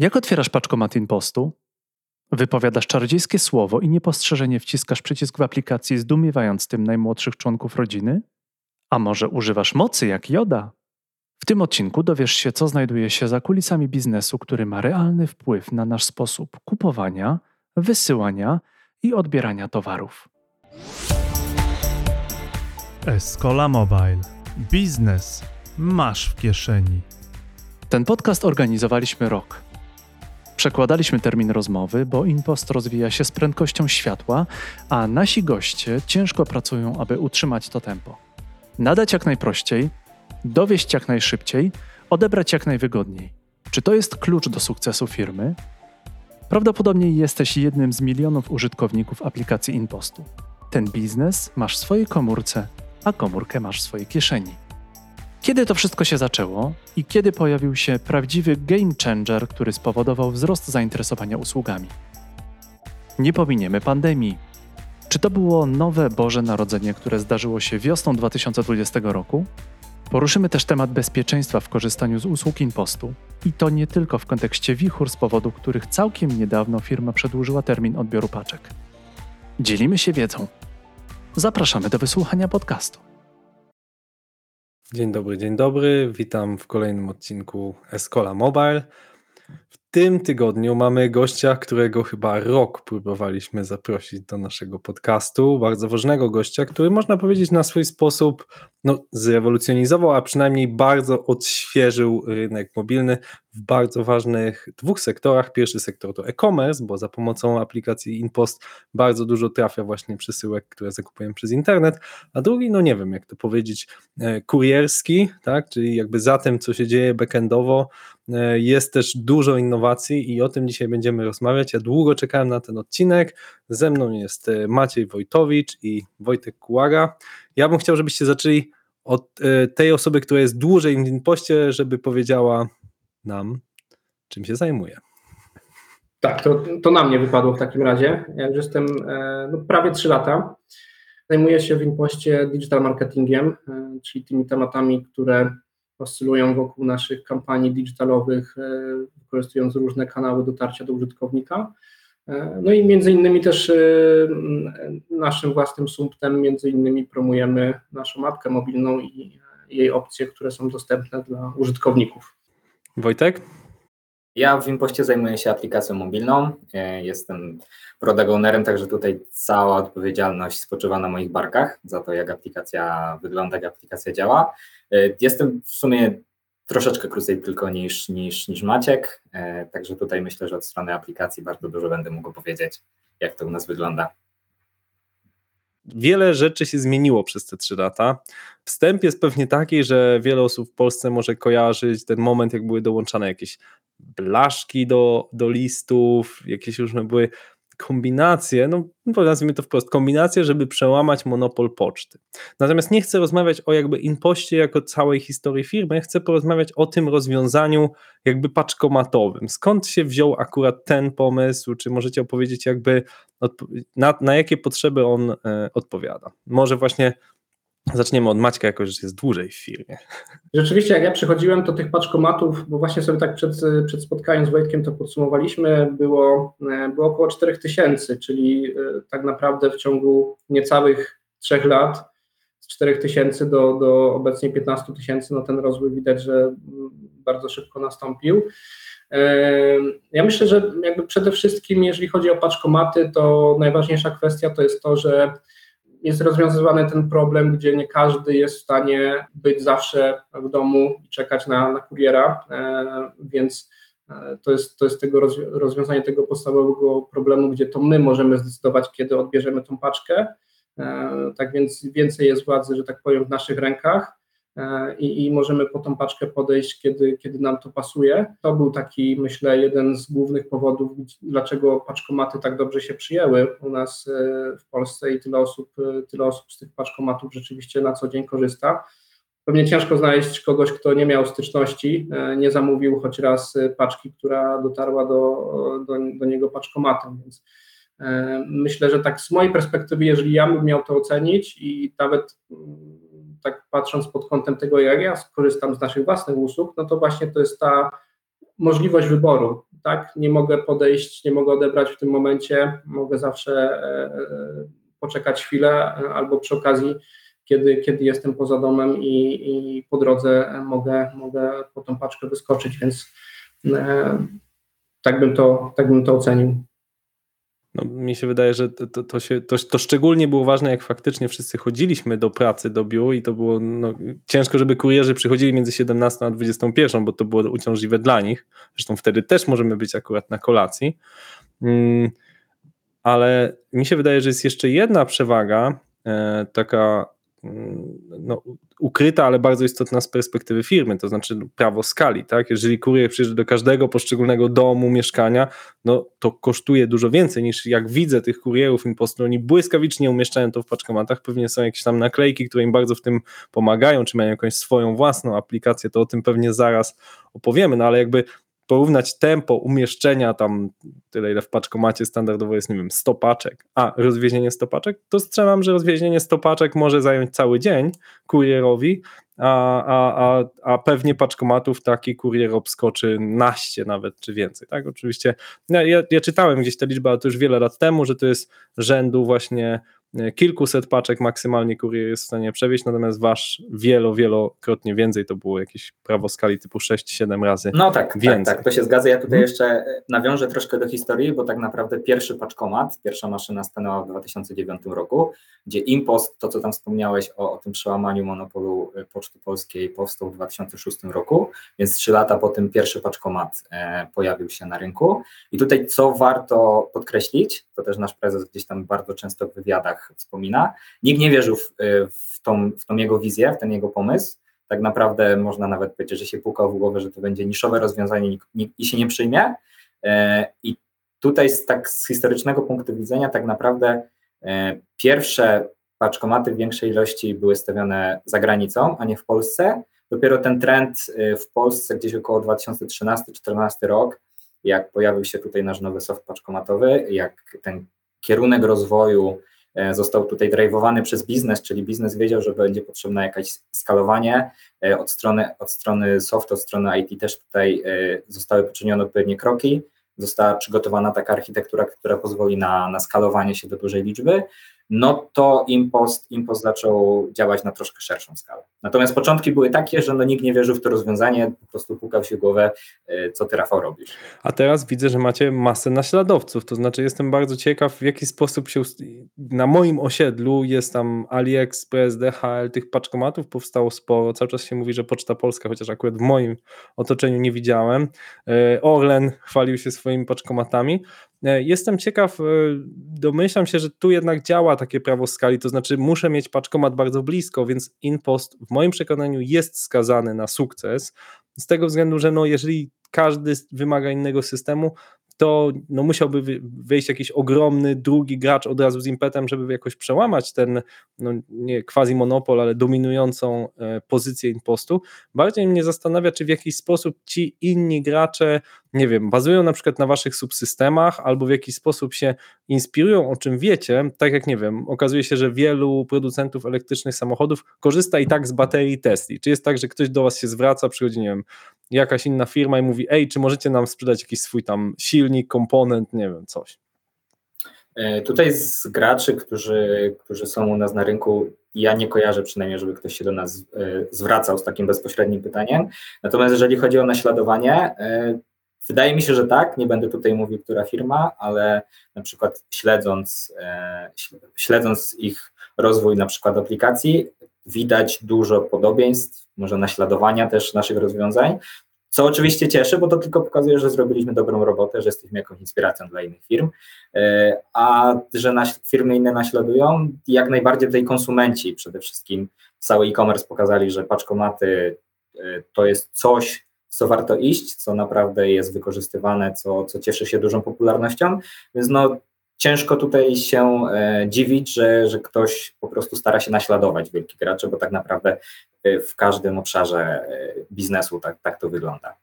Jak otwierasz paczkomat Impostu? Wypowiadasz czarodziejskie słowo i niepostrzeżenie wciskasz przycisk w aplikacji, zdumiewając tym najmłodszych członków rodziny? A może używasz mocy jak Joda? W tym odcinku dowiesz się, co znajduje się za kulisami biznesu, który ma realny wpływ na nasz sposób kupowania, wysyłania i odbierania towarów. Escola Mobile. Biznes masz w kieszeni. Ten podcast organizowaliśmy rok. Przekładaliśmy termin rozmowy, bo Impost rozwija się z prędkością światła, a nasi goście ciężko pracują, aby utrzymać to tempo. Nadać jak najprościej, dowieść jak najszybciej, odebrać jak najwygodniej. Czy to jest klucz do sukcesu firmy? Prawdopodobnie jesteś jednym z milionów użytkowników aplikacji Impostu. Ten biznes masz w swojej komórce, a komórkę masz w swojej kieszeni. Kiedy to wszystko się zaczęło i kiedy pojawił się prawdziwy game changer, który spowodował wzrost zainteresowania usługami? Nie pominiemy pandemii. Czy to było nowe Boże Narodzenie, które zdarzyło się wiosną 2020 roku? Poruszymy też temat bezpieczeństwa w korzystaniu z usług Impostu. I to nie tylko w kontekście wichur, z powodu których całkiem niedawno firma przedłużyła termin odbioru paczek. Dzielimy się wiedzą. Zapraszamy do wysłuchania podcastu. Dzień dobry, dzień dobry. Witam w kolejnym odcinku Escola Mobile. Tym tygodniu mamy gościa, którego chyba rok próbowaliśmy zaprosić do naszego podcastu. Bardzo ważnego gościa, który można powiedzieć na swój sposób no, zrewolucjonizował, a przynajmniej bardzo odświeżył rynek mobilny w bardzo ważnych dwóch sektorach. Pierwszy sektor to e-commerce, bo za pomocą aplikacji InPost bardzo dużo trafia właśnie przesyłek, które zakupujemy przez internet, a drugi, no nie wiem jak to powiedzieć, e, kurierski, tak, czyli jakby za tym, co się dzieje backendowo, jest też dużo innowacji i o tym dzisiaj będziemy rozmawiać. Ja długo czekałem na ten odcinek. Ze mną jest e, Maciej Wojtowicz i Wojtek Kułaga. Ja bym chciał, żebyście zaczęli od tej osoby, która jest dłużej w InPoście, żeby powiedziała nam, czym się zajmuje. Tak, to, to na mnie wypadło w takim razie. Ja już jestem e, no, prawie 3 lata. Zajmuję się w Impoście digital marketingiem, e, czyli tymi tematami, które oscylują wokół naszych kampanii digitalowych, e, wykorzystując różne kanały dotarcia do użytkownika. No i między innymi też naszym własnym sumptem, między innymi promujemy naszą mapkę mobilną i jej opcje, które są dostępne dla użytkowników. Wojtek? Ja w Impoście zajmuję się aplikacją mobilną. E, jestem product ownerem, także tutaj cała odpowiedzialność spoczywa na moich barkach za to, jak aplikacja wygląda, jak aplikacja działa. E, jestem w sumie troszeczkę krócej tylko niż, niż, niż Maciek, e, także tutaj myślę, że od strony aplikacji bardzo dużo będę mógł powiedzieć, jak to u nas wygląda. Wiele rzeczy się zmieniło przez te trzy lata. Wstęp jest pewnie taki, że wiele osób w Polsce może kojarzyć ten moment, jak były dołączane jakieś blaszki do, do listów, jakieś różne były kombinacje, no nazwijmy to wprost, kombinacje, żeby przełamać monopol poczty. Natomiast nie chcę rozmawiać o jakby impoście jako całej historii firmy, chcę porozmawiać o tym rozwiązaniu jakby paczkomatowym. Skąd się wziął akurat ten pomysł? Czy możecie opowiedzieć jakby na, na jakie potrzeby on e, odpowiada? Może właśnie Zaczniemy od Maćka, jako że jest dłużej w firmie. Rzeczywiście, jak ja przychodziłem, to tych paczkomatów, bo właśnie sobie tak przed, przed spotkaniem z Wojtkiem to podsumowaliśmy, było, e, było około 4000, czyli e, tak naprawdę w ciągu niecałych trzech lat z 4000 do, do obecnie 15 tysięcy, no ten rozwój widać, że mm, bardzo szybko nastąpił. E, ja myślę, że jakby przede wszystkim, jeżeli chodzi o paczkomaty, to najważniejsza kwestia to jest to, że jest rozwiązywany ten problem, gdzie nie każdy jest w stanie być zawsze w domu i czekać na, na kuriera, e, więc e, to jest, to jest tego rozwiązanie tego podstawowego problemu, gdzie to my możemy zdecydować, kiedy odbierzemy tą paczkę. E, tak więc więcej jest władzy, że tak powiem, w naszych rękach. E, i, i, możemy po tą paczkę podejść, kiedy, kiedy nam to pasuje. To był taki, myślę, jeden z głównych powodów, dlaczego paczkomaty tak dobrze się przyjęły u nas e, w Polsce i tyle osób, e, tyle osób z tych paczkomatów rzeczywiście na co dzień korzysta. Pewnie ciężko znaleźć kogoś, kto nie miał styczności, nie zamówił choć raz paczki, która dotarła do, do, do niego paczkomatem, więc myślę, że tak z mojej perspektywy, jeżeli ja bym miał to ocenić i nawet tak patrząc pod kątem tego, jak ja skorzystam z naszych własnych usług, no to właśnie to jest ta możliwość wyboru, tak? Nie mogę podejść, nie mogę odebrać w tym momencie, mogę zawsze poczekać chwilę albo przy okazji kiedy, kiedy jestem poza domem i, i po drodze mogę, mogę po tą paczkę wyskoczyć, więc e, tak, bym to, tak bym to ocenił. No, mi się wydaje, że to, to, się, to, to szczególnie było ważne, jak faktycznie wszyscy chodziliśmy do pracy, do biur i to było no, ciężko, żeby kurierzy przychodzili między 17 a 21, bo to było uciążliwe dla nich. Zresztą wtedy też możemy być akurat na kolacji. Mm, ale mi się wydaje, że jest jeszcze jedna przewaga, e, taka no, ukryta, ale bardzo istotna z perspektywy firmy, to znaczy prawo skali, tak? Jeżeli kurier przyjeżdża do każdego poszczególnego domu, mieszkania, no to kosztuje dużo więcej niż jak widzę tych kurierów impostor, oni błyskawicznie umieszczają to w paczkomatach, pewnie są jakieś tam naklejki, które im bardzo w tym pomagają, czy mają jakąś swoją własną aplikację, to o tym pewnie zaraz opowiemy, no ale jakby porównać tempo umieszczenia tam tyle, ile w paczkomacie standardowo jest, nie wiem, 100 paczek, a rozwiezienie 100 paczek, to strzelam, że rozwiezienie 100 paczek może zająć cały dzień kurierowi, a, a, a, a pewnie paczkomatów taki kurier obskoczy naście nawet, czy więcej, tak? Oczywiście, ja, ja czytałem gdzieś tę liczbę, ale to już wiele lat temu, że to jest rzędu właśnie kilkuset paczek maksymalnie kurier jest w stanie przewieźć, natomiast wasz wielo, wielokrotnie więcej to było jakieś prawo skali typu 6-7 razy No tak, więcej. tak, tak, to się zgadza. Ja tutaj hmm. jeszcze e, nawiążę troszkę do historii, bo tak naprawdę pierwszy paczkomat, pierwsza maszyna stanęła w 2009 roku, gdzie Impost, to co tam wspomniałeś o, o tym przełamaniu monopolu e, Poczty Polskiej powstał w 2006 roku, więc trzy lata po tym pierwszy paczkomat e, pojawił się na rynku. I tutaj co warto podkreślić, to też nasz prezes gdzieś tam bardzo często w wywiadach wspomina. Nikt nie wierzył w, y, w, tą, w tą jego wizję, w ten jego pomysł. Tak naprawdę można nawet powiedzieć, że się pukał w głowę, że to będzie niszowe rozwiązanie i się nie przyjmie. E, I tutaj z, tak z historycznego punktu widzenia tak naprawdę e, pierwsze paczkomaty w większej ilości były stawiane za granicą, a nie w Polsce. Dopiero ten trend y, w Polsce gdzieś około 2013-2014 rok, jak pojawił się tutaj nasz nowy soft paczkomatowy, jak ten kierunek rozwoju E, został tutaj drajwowany przez biznes, czyli biznes wiedział, że będzie potrzebne jakieś skalowanie. E, od strony, od strony soft, od strony IT też tutaj e, zostały poczynione odpowiednie kroki. Została przygotowana taka architektura, która pozwoli na, na skalowanie się do dużej liczby no to Impost, Impost zaczął działać na troszkę szerszą skalę. Natomiast początki były takie, że no nikt nie wierzył w to rozwiązanie, po prostu pukał się głowę, e, co ty Rafał robisz. A teraz widzę, że macie masę naśladowców, to znaczy jestem bardzo ciekaw, w jaki sposób się, na moim osiedlu jest tam AliExpress, DHL, tych paczkomatów powstało sporo, cały czas się mówi, że Poczta Polska, chociaż akurat w moim otoczeniu nie widziałem. E, Orlen chwalił się swoimi paczkomatami, jestem ciekaw, e, domyślam się, że tu jednak działa takie prawo skali, to znaczy muszę mieć paczkomat bardzo blisko, więc InPost w moim przekonaniu jest skazany na sukces, z tego względu, że no jeżeli każdy wymaga innego systemu, to no musiałby wejść jakiś ogromny drugi gracz od razu z impetem, żeby jakoś przełamać ten no nie quasi monopol, ale dominującą e, pozycję impostu. Bardziej mnie zastanawia, czy w jakiś sposób ci inni gracze, nie wiem, bazują na przykład na waszych subsystemach albo w jakiś sposób się inspirują, o czym wiecie, tak jak nie wiem, okazuje się, że wielu producentów elektrycznych samochodów korzysta i tak z baterii Tesla. Czy jest tak, że ktoś do was się zwraca, przychodzi, nie wiem, jakaś inna firma i mówi, ej, czy możecie nam sprzedać jakiś swój tam silnik, komponent, nie wiem, coś. E, tutaj z graczy, którzy, którzy są u nas na rynku, ja nie kojarzę przynajmniej, żeby ktoś się do nas e, zwracał z takim bezpośrednim pytaniem. Natomiast jeżeli chodzi o naśladowanie, e, wydaje mi się, że tak, nie będę tutaj mówił, która firma, ale na przykład śledząc, śledząc ich rozwój na przykład aplikacji, widać dużo podobieństw, może naśladowania też naszych rozwiązań, co oczywiście cieszy, bo to tylko pokazuje, że zrobiliśmy dobrą robotę, że jesteśmy jakąś inspiracją dla innych firm, e, a że naś, firmy inne naśladują, jak najbardziej tutaj konsumenci przede wszystkim cały e-commerce pokazali, że paczkomaty e, to jest coś, co warto iść, co naprawdę jest wykorzystywane, co, co cieszy się dużą popularnością, więc no ciężko tutaj się e, dziwić, że, że ktoś po prostu stara się naśladować wielki gracze, bo tak naprawdę e, w każdym obszarze e, biznesu tak, tak to wygląda.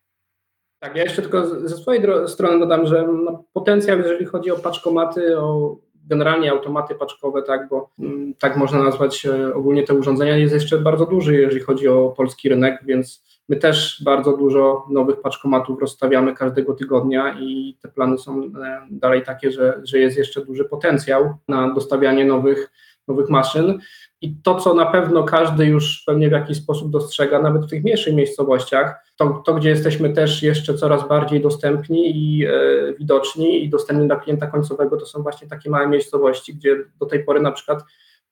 Tak, ja jeszcze tylko ze swojej strony dodam, że no, potencjał, jeżeli chodzi o paczkomaty, o generalnie automaty paczkowe, tak, bo mm, tak można nazwać ogólnie te urządzenia, jest jeszcze bardzo duży, jeżeli chodzi o polski rynek, więc My też bardzo dużo nowych paczkomatów rozstawiamy każdego tygodnia i te plany są e, dalej takie, że, że jest jeszcze duży potencjał na dostawianie nowych, nowych maszyn. I to, co na pewno każdy już pewnie w jakiś sposób dostrzega, nawet w tych mniejszych miejscowościach, to, to gdzie jesteśmy też jeszcze coraz bardziej dostępni i e, widoczni i dostępni dla klienta końcowego, to są właśnie takie małe miejscowości, gdzie do tej pory na przykład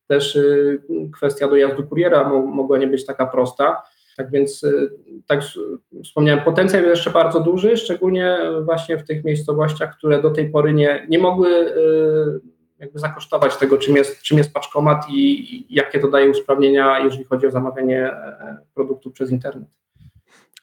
też y, kwestia dojazdu kuriera mogła nie być taka prosta. Tak więc, y, tak wspomniałem, potencjał jest jeszcze bardzo duży, szczególnie właśnie w tych miejscowościach, które do tej pory nie, nie mogły y, jakby zakosztować tego, czym jest, czym jest paczkomat i, jakie to daje usprawnienia, jeżeli chodzi o zamawianie e, produktów przez internet.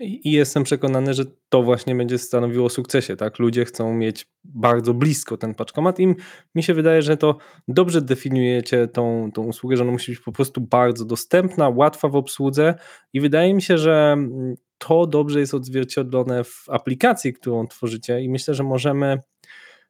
I jestem przekonany, że to właśnie będzie stanowiło sukcesie, tak? Ludzie chcą mieć bardzo blisko ten paczkomat i mi się wydaje, że to dobrze definiujecie tą, tą usługę, że ona musi być po prostu bardzo dostępna, łatwa w obsłudze i wydaje mi się, że to dobrze jest odzwierciedlone w aplikacji, którą tworzycie i myślę, że możemy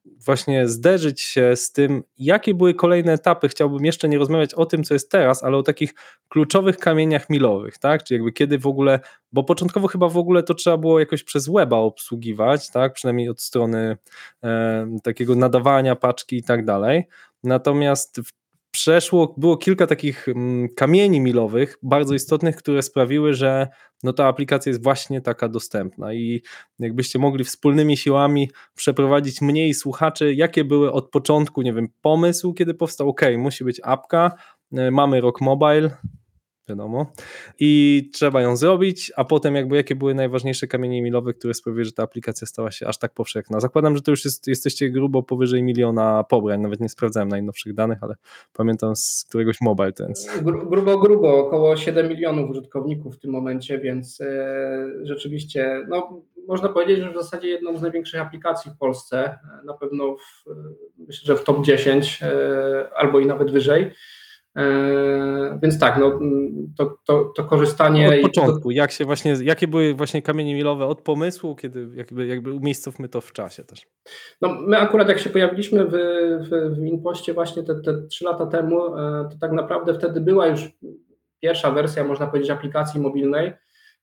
właśnie zderzyć się z tym, jakie były kolejne etapy. Chciałbym jeszcze nie rozmawiać o tym, co jest teraz, ale o takich kluczowych kamieniach milowych, tak? Czyli jakby kiedy w ogóle, bo początkowo chyba w ogóle to trzeba było jakoś przez weba obsługiwać, tak? Przynajmniej od strony e, takiego nadawania paczki i tak dalej. Natomiast w przeszło, było kilka takich mm, kamieni milowych, bardzo istotnych, które sprawiły, że no ta aplikacja jest właśnie taka dostępna. I jakbyście mogli wspólnymi siłami przeprowadzić mniej słuchaczy, jakie były od początku, nie wiem, pomysł, kiedy powstał, ok, musi być apka, e, mamy Rock Mobile, wiadomo, i trzeba ją zrobić, a potem jakby jakie były najważniejsze kamienie milowe, które sprawiły, że ta aplikacja stała się aż tak powszechna. Zakładam, że to już jest, jesteście grubo powyżej miliona pobrań, nawet nie sprawdzałem najnowszych danych, ale pamiętam z któregoś mobile. Grubo, grubo, około 7 milionów użytkowników w tym momencie, więc e, rzeczywiście, no można powiedzieć, że w zasadzie jedną z największych aplikacji w Polsce, na pewno w, myślę, że w top 10 e, albo i nawet wyżej. Więc tak, no, to, to, to korzystanie. Od początku, jak się właśnie, jakie były właśnie kamienie milowe od pomysłu, kiedy jakby, jakby umiejscowmy to w czasie też? No, my akurat jak się pojawiliśmy w, w, w Inpoście właśnie te, te 3 lata temu, e, to tak naprawdę wtedy była już pierwsza wersja, można powiedzieć, aplikacji mobilnej,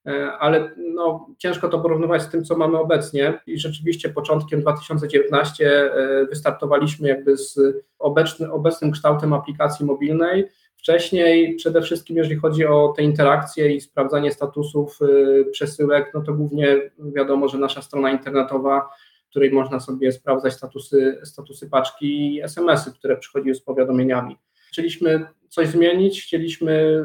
E, ale no, ciężko to porównywać z tym, co mamy obecnie. I rzeczywiście początkiem 2019 e, wystartowaliśmy jakby z obecny, obecnym kształtem aplikacji mobilnej. Wcześniej przede wszystkim, jeżeli chodzi o te interakcje i sprawdzanie statusów e, przesyłek, no to głównie wiadomo, że nasza strona internetowa, której można sobie sprawdzać statusy, statusy paczki i SMS-y, które przychodziły z powiadomieniami. Chcieliśmy coś zmienić, chcieliśmy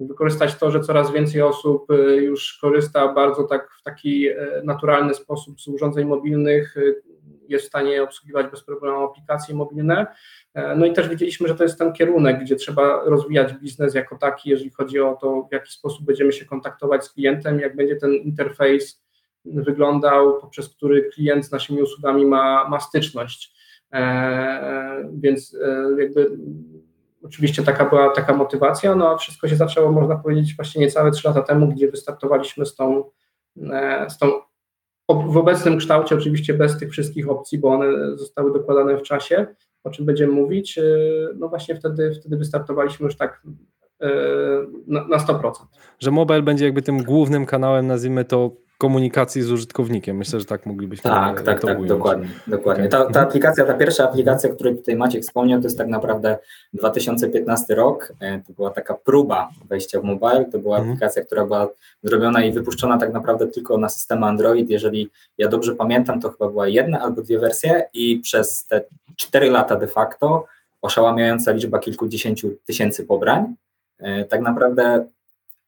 wykorzystać to, że coraz więcej osób y, już korzysta bardzo tak w taki e, naturalny sposób z urządzeń mobilnych, y, jest w stanie obsługiwać bez problemu aplikacje mobilne. E, no i też widzieliśmy, że to jest ten kierunek, gdzie trzeba rozwijać biznes jako taki, jeżeli chodzi o to, w jaki sposób będziemy się kontaktować z klientem, jak będzie ten interfejs wyglądał, poprzez który klient z naszymi usługami ma, ma styczność. E, więc jakby Oczywiście taka była taka motywacja, no a wszystko się zaczęło, można powiedzieć, właśnie niecałe trzy lata temu, gdzie wystartowaliśmy z tą, e, z tą w obecnym kształcie, oczywiście bez tych wszystkich opcji, bo one zostały dokładane w czasie, o czym będziemy mówić. E, no właśnie wtedy, wtedy wystartowaliśmy już tak na, na 100%. Że mobile będzie jakby tym głównym kanałem, nazwijmy to komunikacji z użytkownikiem. Myślę, że tak moglibyśmy Tak, tak, tak, ująć. dokładnie. dokładnie. Ta, ta mhm. aplikacja, ta pierwsza aplikacja, o której tutaj Maciek wspomniał, to jest tak naprawdę 2015 rok. E, to była taka próba wejścia w mobile. To była mhm. aplikacja, która była zrobiona i wypuszczona tak naprawdę tylko na system Android. Jeżeli ja dobrze pamiętam, to chyba była jedna albo dwie wersje i przez te 4 lata de facto oszałamiająca liczba kilkudziesięciu tysięcy pobrań. E, tak naprawdę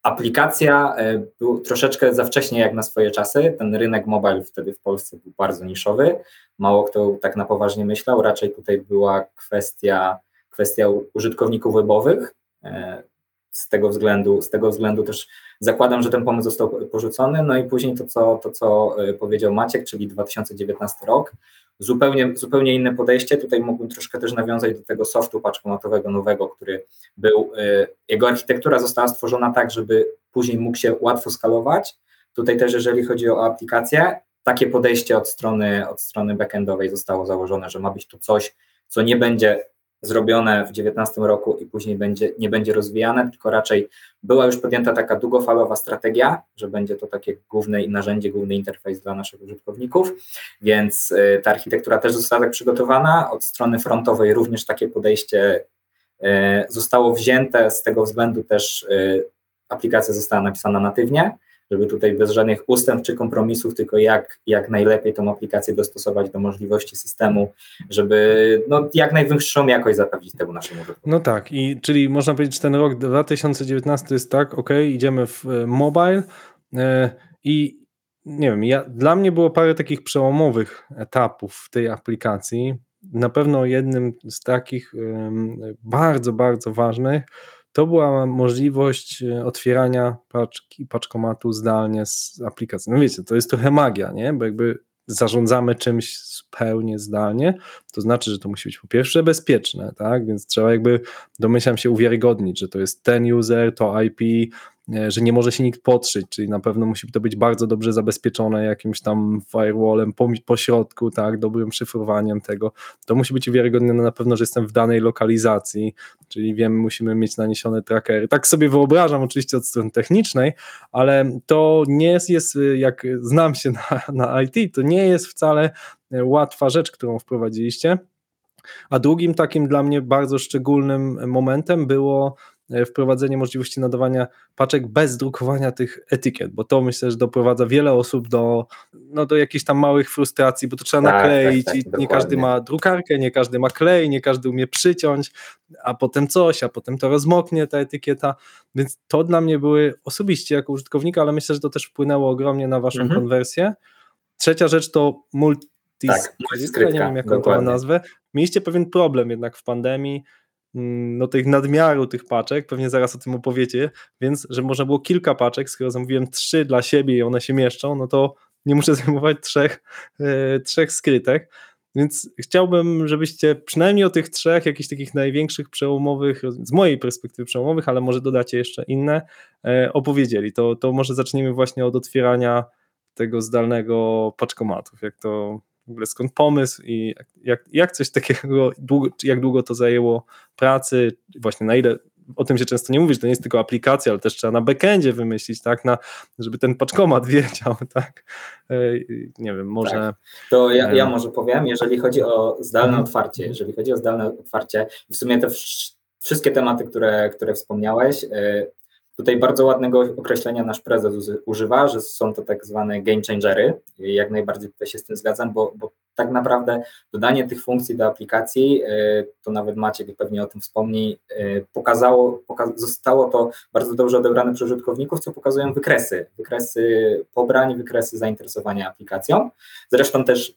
Aplikacja e, był troszeczkę za wcześnie jak na swoje czasy. Ten rynek mobile wtedy w Polsce był bardzo niszowy. Mało kto tak na poważnie myślał. Raczej tutaj była kwestia, kwestia użytkowników webowych. E, z tego względu, z tego względu też zakładam, że ten pomysł został porzucony. No i później to, co, to, co powiedział Maciek, czyli 2019 rok, zupełnie, zupełnie inne podejście. Tutaj mógłbym troszkę też nawiązać do tego softu paczkomatowego nowego, który był, e, jego architektura została stworzona tak, żeby później mógł się łatwo skalować. Tutaj też, jeżeli chodzi o aplikację, takie podejście od strony, od strony backendowej zostało założone, że ma być to coś, co nie będzie zrobione w 2019 roku i później będzie, nie będzie rozwijane, tylko raczej była już podjęta taka długofalowa strategia, że będzie to takie główne narzędzie, główny interfejs dla naszych użytkowników, więc y, ta architektura też została tak przygotowana. Od strony frontowej również takie podejście y, zostało wzięte, z tego względu też y, aplikacja została napisana natywnie, żeby tutaj bez żadnych ustępstw czy kompromisów, tylko jak, jak najlepiej tą aplikację dostosować do możliwości systemu, żeby no, jak najwyższą jakość zapewnić temu naszemu użytkowi. No tak, i czyli można powiedzieć, że ten rok 2019 jest tak, ok, idziemy w e, mobile e, i nie wiem, ja, dla mnie było parę takich przełomowych etapów w tej aplikacji. Na pewno jednym z takich bardzo, bardzo ważnych to była możliwość e, otwierania paczki, paczkomatu zdalnie z aplikacji. No wiecie, to jest trochę magia, nie? Bo jakby zarządzamy czymś zupełnie zdalnie, to znaczy, że to musi być po pierwsze bezpieczne, tak? Więc trzeba jakby, domyślam się, uwiarygodnić, że to jest ten user, to IP, że nie może się nikt podszyć, czyli na pewno musi to być bardzo dobrze zabezpieczone jakimś tam firewallem po, po środku, tak, dobrym szyfrowaniem tego. To musi być wiarygodne na pewno, że jestem w danej lokalizacji, czyli wiem, musimy mieć naniesione trackery. Tak sobie wyobrażam oczywiście od strony technicznej, ale to nie jest, jest jak znam się na, na IT, to nie jest wcale łatwa rzecz, którą wprowadziliście. A drugim takim dla mnie bardzo szczególnym momentem było E, wprowadzenie możliwości nadawania paczek bez drukowania tych etykiet, bo to myślę, że doprowadza wiele osób do, no, do jakichś tam małych frustracji, bo to trzeba tak, nakleić tak, tak, i dokładnie. nie każdy ma drukarkę, nie każdy ma klej, nie każdy umie przyciąć, a potem coś, a potem to rozmoknie ta etykieta, więc to dla mnie były osobiście jako użytkownika, ale myślę, że to też wpłynęło ogromnie na waszą mhm. konwersję. Trzecia rzecz to multi tak, nie wiem jaką to nazwę. Mieliście pewien problem jednak w pandemii, no, tych nadmiaru tych paczek, pewnie zaraz o tym opowiecie, więc że można było kilka paczek, skoro zamówiłem trzy dla siebie i one się mieszczą, no to nie muszę zajmować trzech, e, trzech skrytek. Więc chciałbym, żebyście przynajmniej o tych trzech, jakichś takich największych przełomowych, z mojej perspektywy przełomowych, ale może dodacie jeszcze inne, e, opowiedzieli. To, to może zaczniemy właśnie od otwierania tego zdalnego paczkomatów, jak to, w ogóle skąd pomysł i jak, jak coś takiego, długo, jak długo to zajęło pracy, właśnie na ile o tym się często nie mówi, że to nie jest tylko aplikacja, ale też trzeba na backendzie wymyślić, tak, na, żeby ten paczkomat wiedział, tak, e, nie wiem, może... Tak. To ja, ja może powiem, jeżeli chodzi o zdalne otwarcie, jeżeli chodzi o zdalne otwarcie, w sumie te wszystkie tematy, które, które wspomniałeś, e, Tutaj bardzo ładnego określenia nasz prezes używa, że są to tak zwane game changery. Jak najbardziej tutaj się z tym zgadzam, bo, bo tak naprawdę dodanie tych funkcji do aplikacji, e, to nawet Maciek pewnie o tym wspomni, e, pokazało, poka zostało to bardzo dobrze odebrane przez użytkowników, co pokazują wykresy, wykresy pobrań, wykresy zainteresowania aplikacją. Zresztą też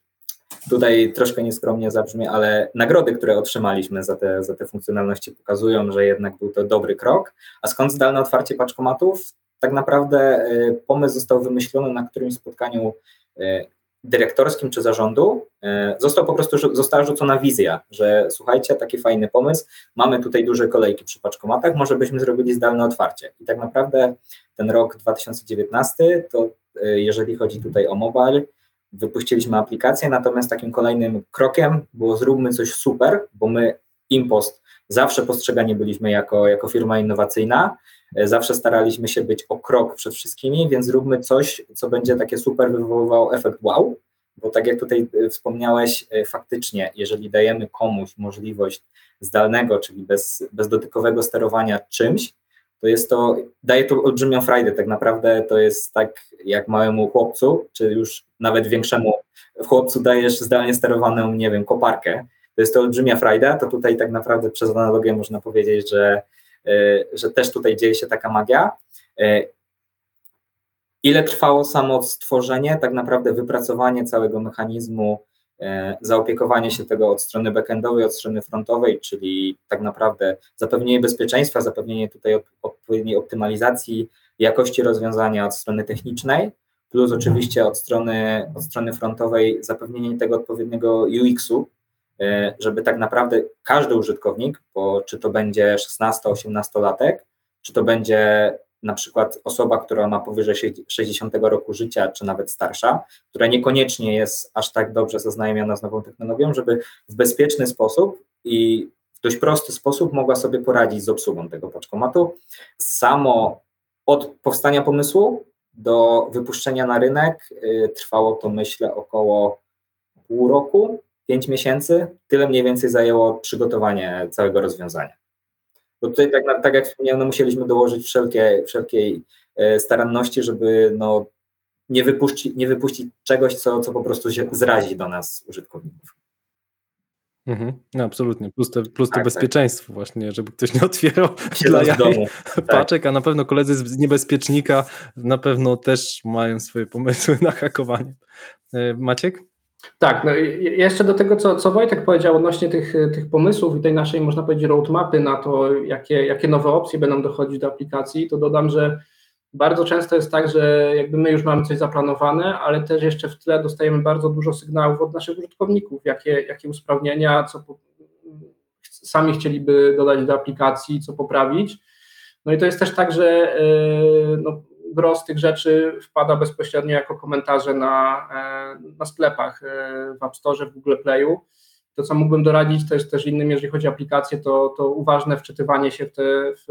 Tutaj troszkę nieskromnie zabrzmi, ale nagrody, które otrzymaliśmy za te, za te funkcjonalności pokazują, że jednak był to dobry krok. A skąd zdalne otwarcie paczkomatów? Tak naprawdę y, pomysł został wymyślony na którymś spotkaniu y, dyrektorskim czy zarządu, y, został po prostu, została rzucona wizja, że słuchajcie, taki fajny pomysł, mamy tutaj duże kolejki przy paczkomatach, może byśmy zrobili zdalne otwarcie. I tak naprawdę ten rok 2019 to jeżeli chodzi tutaj o mobile, wypuściliśmy aplikację, natomiast takim kolejnym krokiem było zróbmy coś super, bo my Impost zawsze postrzegani byliśmy jako, jako firma innowacyjna, zawsze staraliśmy się być o krok przed wszystkimi, więc zróbmy coś, co będzie takie super wywoływało efekt wow, bo tak jak tutaj e, wspomniałeś, e, faktycznie, jeżeli dajemy komuś możliwość zdalnego, czyli bez, bezdotykowego sterowania czymś, to jest to, daje to olbrzymią frajdę. Tak naprawdę to jest tak jak małemu chłopcu, czy już nawet większemu chłopcu dajesz zdalnie sterowaną, nie wiem, koparkę. To jest to olbrzymia frajda, to tutaj tak naprawdę przez analogię można powiedzieć, że, e, że też tutaj dzieje się taka magia. E, ile trwało samo stworzenie, tak naprawdę wypracowanie całego mechanizmu zaopiekowanie się tego od strony backendowej, od strony frontowej, czyli tak naprawdę zapewnienie bezpieczeństwa, zapewnienie tutaj odpowiedniej optymalizacji jakości rozwiązania od strony technicznej, plus oczywiście od strony, od strony frontowej zapewnienie tego odpowiedniego UX-u, e, żeby tak naprawdę każdy użytkownik, bo czy to będzie 16-18 latek, czy to będzie na przykład osoba, która ma powyżej 60 roku życia, czy nawet starsza, która niekoniecznie jest aż tak dobrze zaznajomiona z nową technologią, żeby w bezpieczny sposób i w dość prosty sposób mogła sobie poradzić z obsługą tego paczkomatu. Samo od powstania pomysłu do wypuszczenia na rynek y, trwało to myślę około pół roku, pięć miesięcy. Tyle mniej więcej zajęło przygotowanie całego rozwiązania. Bo tutaj, tak, tak jak wspomniałem, no musieliśmy dołożyć wszelkie, wszelkiej e, staranności, żeby no, nie, wypuścić, nie wypuścić czegoś, co, co po prostu się zrazi do nas użytkowników. Mhm, no absolutnie. Plus, te, plus to Tak, tak. bezpieczeństwo właśnie, żeby ktoś nie otwierał dla jaj domu. paczek, a na pewno koledzy z niebezpiecznika na pewno też mają swoje pomysły na hakowanie. E, Maciek? Tak, no jeszcze do tego, co, co Wojtek powiedział odnośnie tych, tych pomysłów i tej naszej, można powiedzieć, roadmapy na to, jakie, jakie nowe opcje będą dochodzić do aplikacji, to dodam, że bardzo często jest tak, że jakby my już mamy coś zaplanowane, ale też jeszcze w tle dostajemy bardzo dużo sygnałów od naszych użytkowników, jakie, jakie usprawnienia, co po, sami chcieliby dodać do aplikacji, co poprawić. No i to jest też tak, że yy, no, gros tych rzeczy wpada bezpośrednio jako komentarze na, e, na sklepach e, w App Store, w Google Playu. To, co mógłbym doradzić, jest też innym, jeżeli chodzi o aplikacje, to, to uważne wczytywanie się w te, w,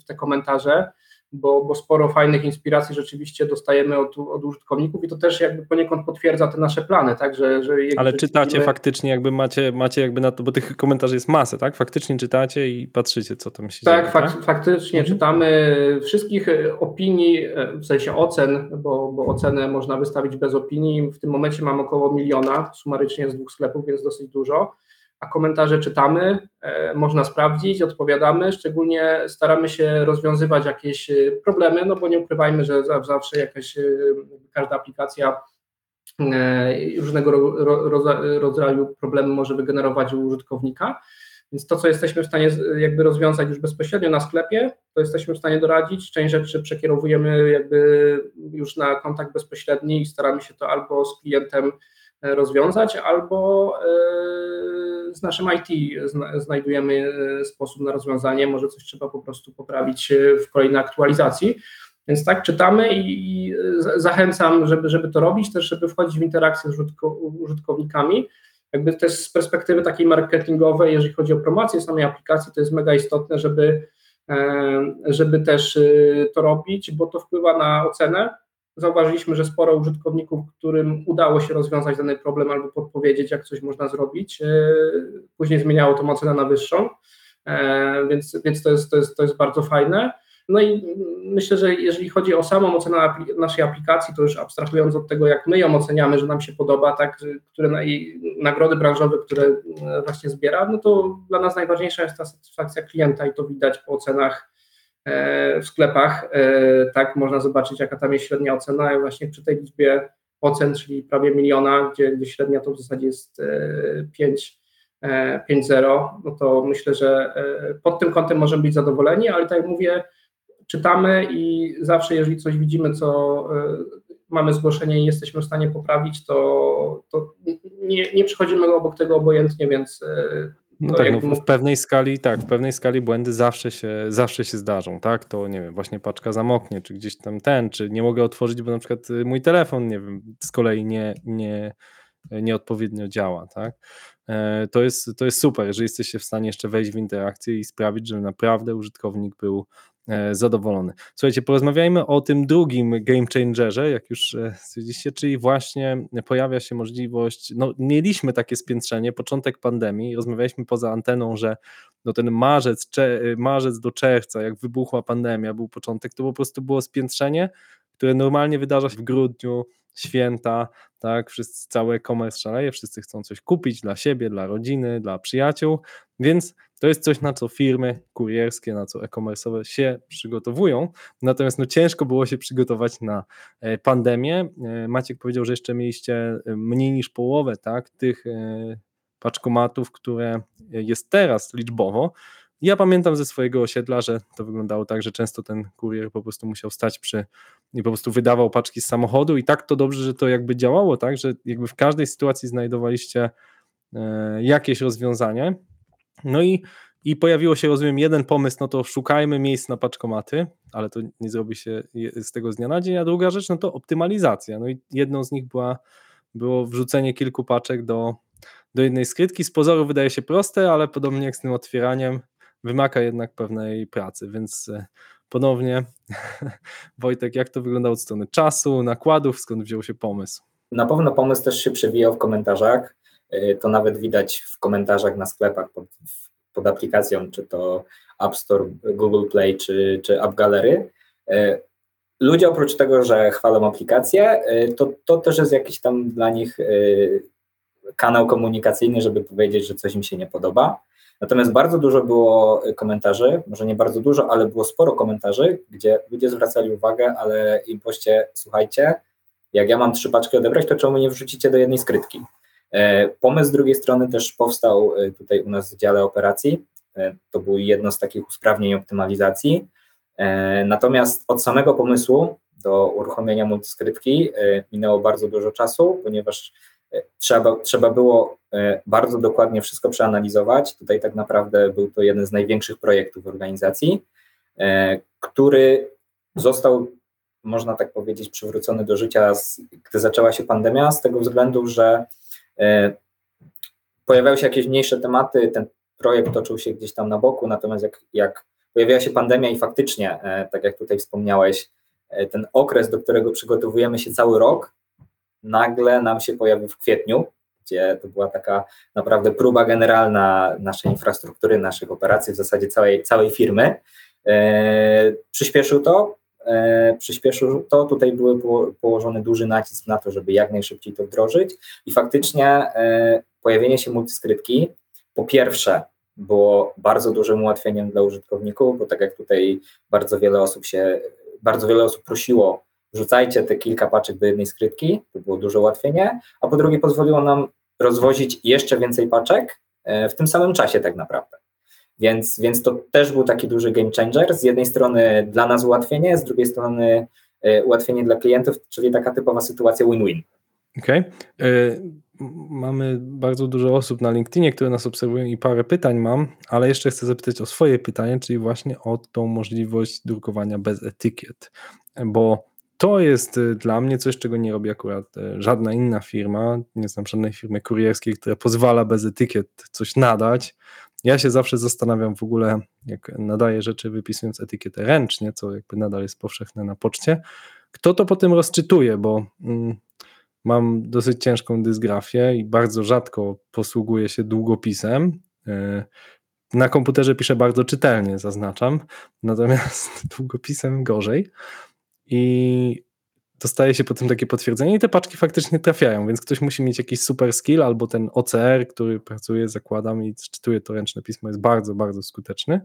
w te komentarze, bo, bo sporo fajnych inspiracji rzeczywiście dostajemy od, od użytkowników i to też jakby poniekąd potwierdza te nasze plany, tak, że, że Ale czytacie widzimy- faktycznie, jakby macie, macie jakby na to, bo tych komentarzy jest masę, tak? Faktycznie czytacie i patrzycie, co tam się Tak, dzieje, fak- faktycznie Mhm. czytamy wszystkich e, opinii, e, w sensie ocen, bo, bo ocenę można wystawić bez opinii. W tym momencie mam około miliona, sumarycznie z dwóch sklepów, więc dosyć dużo. A komentarze czytamy, e, można sprawdzić, odpowiadamy. Szczególnie staramy się rozwiązywać jakieś e, problemy, no bo nie ukrywajmy, że za- zawsze jakaś, e, każda aplikacja różnego ro, ro, rodza- rodzaju problemy może wygenerować u użytkownika. Więc to, co jesteśmy w stanie jakby rozwiązać już bezpośrednio na sklepie, to jesteśmy w stanie doradzić. Część rzeczy przekierowujemy jakby już na kontakt bezpośredni i staramy się to albo z klientem rozwiązać, albo e, z naszym IT zna- znajdujemy e, sposób na rozwiązanie. Może coś trzeba po prostu poprawić e, w kolejnej aktualizacji. Więc tak czytamy i i za- zachęcam, żeby, żeby to robić, też żeby wchodzić w interakcję z użytko- użytkownikami jakby też z perspektywy takiej marketingowej, jeżeli chodzi o promocję samej aplikacji, to jest mega istotne, żeby, żeby też to robić, bo to wpływa na ocenę. Zauważyliśmy, że sporo użytkowników, którym udało się rozwiązać dany problem albo podpowiedzieć, jak coś można zrobić, e, później zmieniało tą ocenę na wyższą, E, więc, więc to, jest, to, jest, to jest bardzo fajne. No i myślę, że jeżeli chodzi o samą ocenę naszej aplikacji, to już abstrahując od tego, jak my ją oceniamy, że nam się podoba, tak, które na, nagrody branżowe, które e, właśnie zbiera, no to dla nas najważniejsza jest ta satysfakcja klienta i to widać po ocenach w sklepach. E, tak, można zobaczyć, jaka tam jest średnia ocena właśnie przy tej liczbie ocen, czyli prawie miliona, gdzie, gdzie średnia to w zasadzie jest e, 5 e, 5-0, no to myślę, że e, pod tym kątem możemy być zadowoleni, ale tak jak mówię, czytamy i zawsze, jeżeli coś widzimy, co e, mamy zgłoszenie i jesteśmy w stanie poprawić, to, to nie, nie przechodzimy obok tego obojętnie, więc e, No tak, no, w- pewnej skali, tak, w pewnej skali błędy zawsze się, zawsze się zdarzą, tak? To nie wiem, właśnie paczka zamoknie, czy gdzieś tam ten, czy nie mogę otworzyć, bo na przykład y, mój telefon, nie wiem, z kolei nie, nie, nieodpowiednio działa, tak? E, To jest, to jest super, jeżeli jesteście w stanie jeszcze wejść w interakcję i sprawić, że naprawdę użytkownik był zadowolony. Słuchajcie, porozmawiajmy o tym drugim game changerze, jak już e, stwierdziliście, czyli właśnie pojawia się możliwość, no mieliśmy takie spiętrzenie, początek pandemii, rozmawialiśmy poza anteną, że no ten marzec, marzec do czerwca, jak wybuchła pandemia, był początek, to po prostu było spiętrzenie, które normalnie wydarza się w grudniu, święta, tak, wszyscy, cały e-commerce szaleje, wszyscy chcą coś kupić dla siebie, dla rodziny, dla przyjaciół, więc to jest coś, na co firmy kurierskie, na co e-commerce'owe się przygotowują, natomiast no ciężko było się przygotować na e, pandemię. E, Maciek powiedział, że jeszcze mieliście e, mniej niż połowę, tak, tych paczkomatów, które jest teraz liczbowo. Ja pamiętam ze swojego osiedla, że to wyglądało tak, że często ten kurier po prostu musiał stać przy i po prostu wydawał paczki z samochodu i tak to dobrze, że to jakby działało, tak, że jakby w każdej sytuacji znajdowaliście e, jakieś rozwiązanie. No i, i pojawiło się, rozumiem, jeden pomysł, no to szukajmy miejsc na paczkomaty, ale to nie zrobi się z tego z dnia na dzień, a druga rzecz, no to optymalizacja. No i jedną z nich była, było wrzucenie kilku paczek do, do jednej skrytki. Z pozoru wydaje się proste, ale podobnie jak z tym otwieraniem, wymaga jednak pewnej pracy, więc e, ponownie Wojtek, jak to wyglądało od strony czasu, nakładów, skąd wziął się pomysł? Na pewno pomysł też się przewijał w komentarzach, e, to nawet widać w komentarzach na sklepach pod, pod aplikacją, czy to App Store, Google Play, czy, czy App Gallery. E, ludzie oprócz tego, że chwalą aplikację, to, to też jest jakiś tam dla nich kanał komunikacyjny, żeby powiedzieć, że coś im się nie podoba. Natomiast bardzo dużo było komentarzy, może nie bardzo dużo, ale było sporo komentarzy, gdzie ludzie zwracali uwagę, ale im poście, słuchajcie, jak ja mam trzy paczki odebrać, to czemu nie wrzucicie do jednej skrytki? E, pomysł z drugiej strony też powstał e, tutaj u nas w dziale operacji. E, to był jedno z takich usprawnień optymalizacji. Natomiast od samego pomysłu do uruchomienia multiskrytki minęło bardzo dużo czasu, ponieważ trzeba, trzeba było e, bardzo dokładnie wszystko przeanalizować. Tutaj tak naprawdę był to jeden z największych projektów organizacji, e, który został, można tak powiedzieć, przywrócony do życia, gdy zaczęła się pandemia, z tego względu, że e, pojawiały się jakieś mniejsze tematy, ten projekt toczył się gdzieś tam na boku, natomiast jak, jak pojawiła się pandemia i faktycznie, tak jak tutaj wspomniałeś, ten okres, do którego przygotowujemy się cały rok, nagle nam się pojawił w kwietniu, gdzie to była taka naprawdę próba generalna naszej infrastruktury, naszych operacji, w zasadzie całej, całej firmy. E, przyspieszył to, e, przyspieszył to, tutaj był po, położony duży nacisk na to, żeby jak najszybciej to wdrożyć i faktycznie e, pojawienie się multiskryptki po pierwsze było bardzo dużym ułatwieniem dla użytkowników, bo tak jak tutaj bardzo wiele osób się, bardzo wiele osób prosiło wrzucajcie te kilka paczek do jednej skrytki, to było duże ułatwienie, a po drugie pozwoliło nam rozwozić jeszcze więcej paczek e, w tym samym czasie tak naprawdę. Więc, więc to też był taki duży game changer. Z jednej strony dla nas ułatwienie, z drugiej strony e, ułatwienie dla klientów, czyli taka typowa sytuacja win-win. Okej. Okay. E, mamy bardzo dużo osób na LinkedInie, które nas obserwują i parę pytań mam, ale jeszcze chcę zapytać o swoje pytanie, czyli właśnie o tą możliwość drukowania bez etykiet, bo to jest y, dla mnie coś, czego nie robi akurat y, żadna inna firma. Nie znam żadnej firmy kurierskiej, która pozwala bez etykiet coś nadać. Ja się zawsze zastanawiam w ogóle, jak nadaję rzeczy wypisując etykietę ręcznie, co jakby nadal jest powszechne na poczcie, kto to potem rozczytuje, bo mm, mam dosyć ciężką dysgrafię i bardzo rzadko posługuję się długopisem. Y, na komputerze piszę bardzo czytelnie, zaznaczam, natomiast długopisem gorzej i dostaje się potem takie potwierdzenie i te paczki faktycznie trafiają, więc ktoś musi mieć jakiś super skill albo ten OCR, który pracuje, zakładam i czytuje to ręczne pismo, jest bardzo, bardzo skuteczny.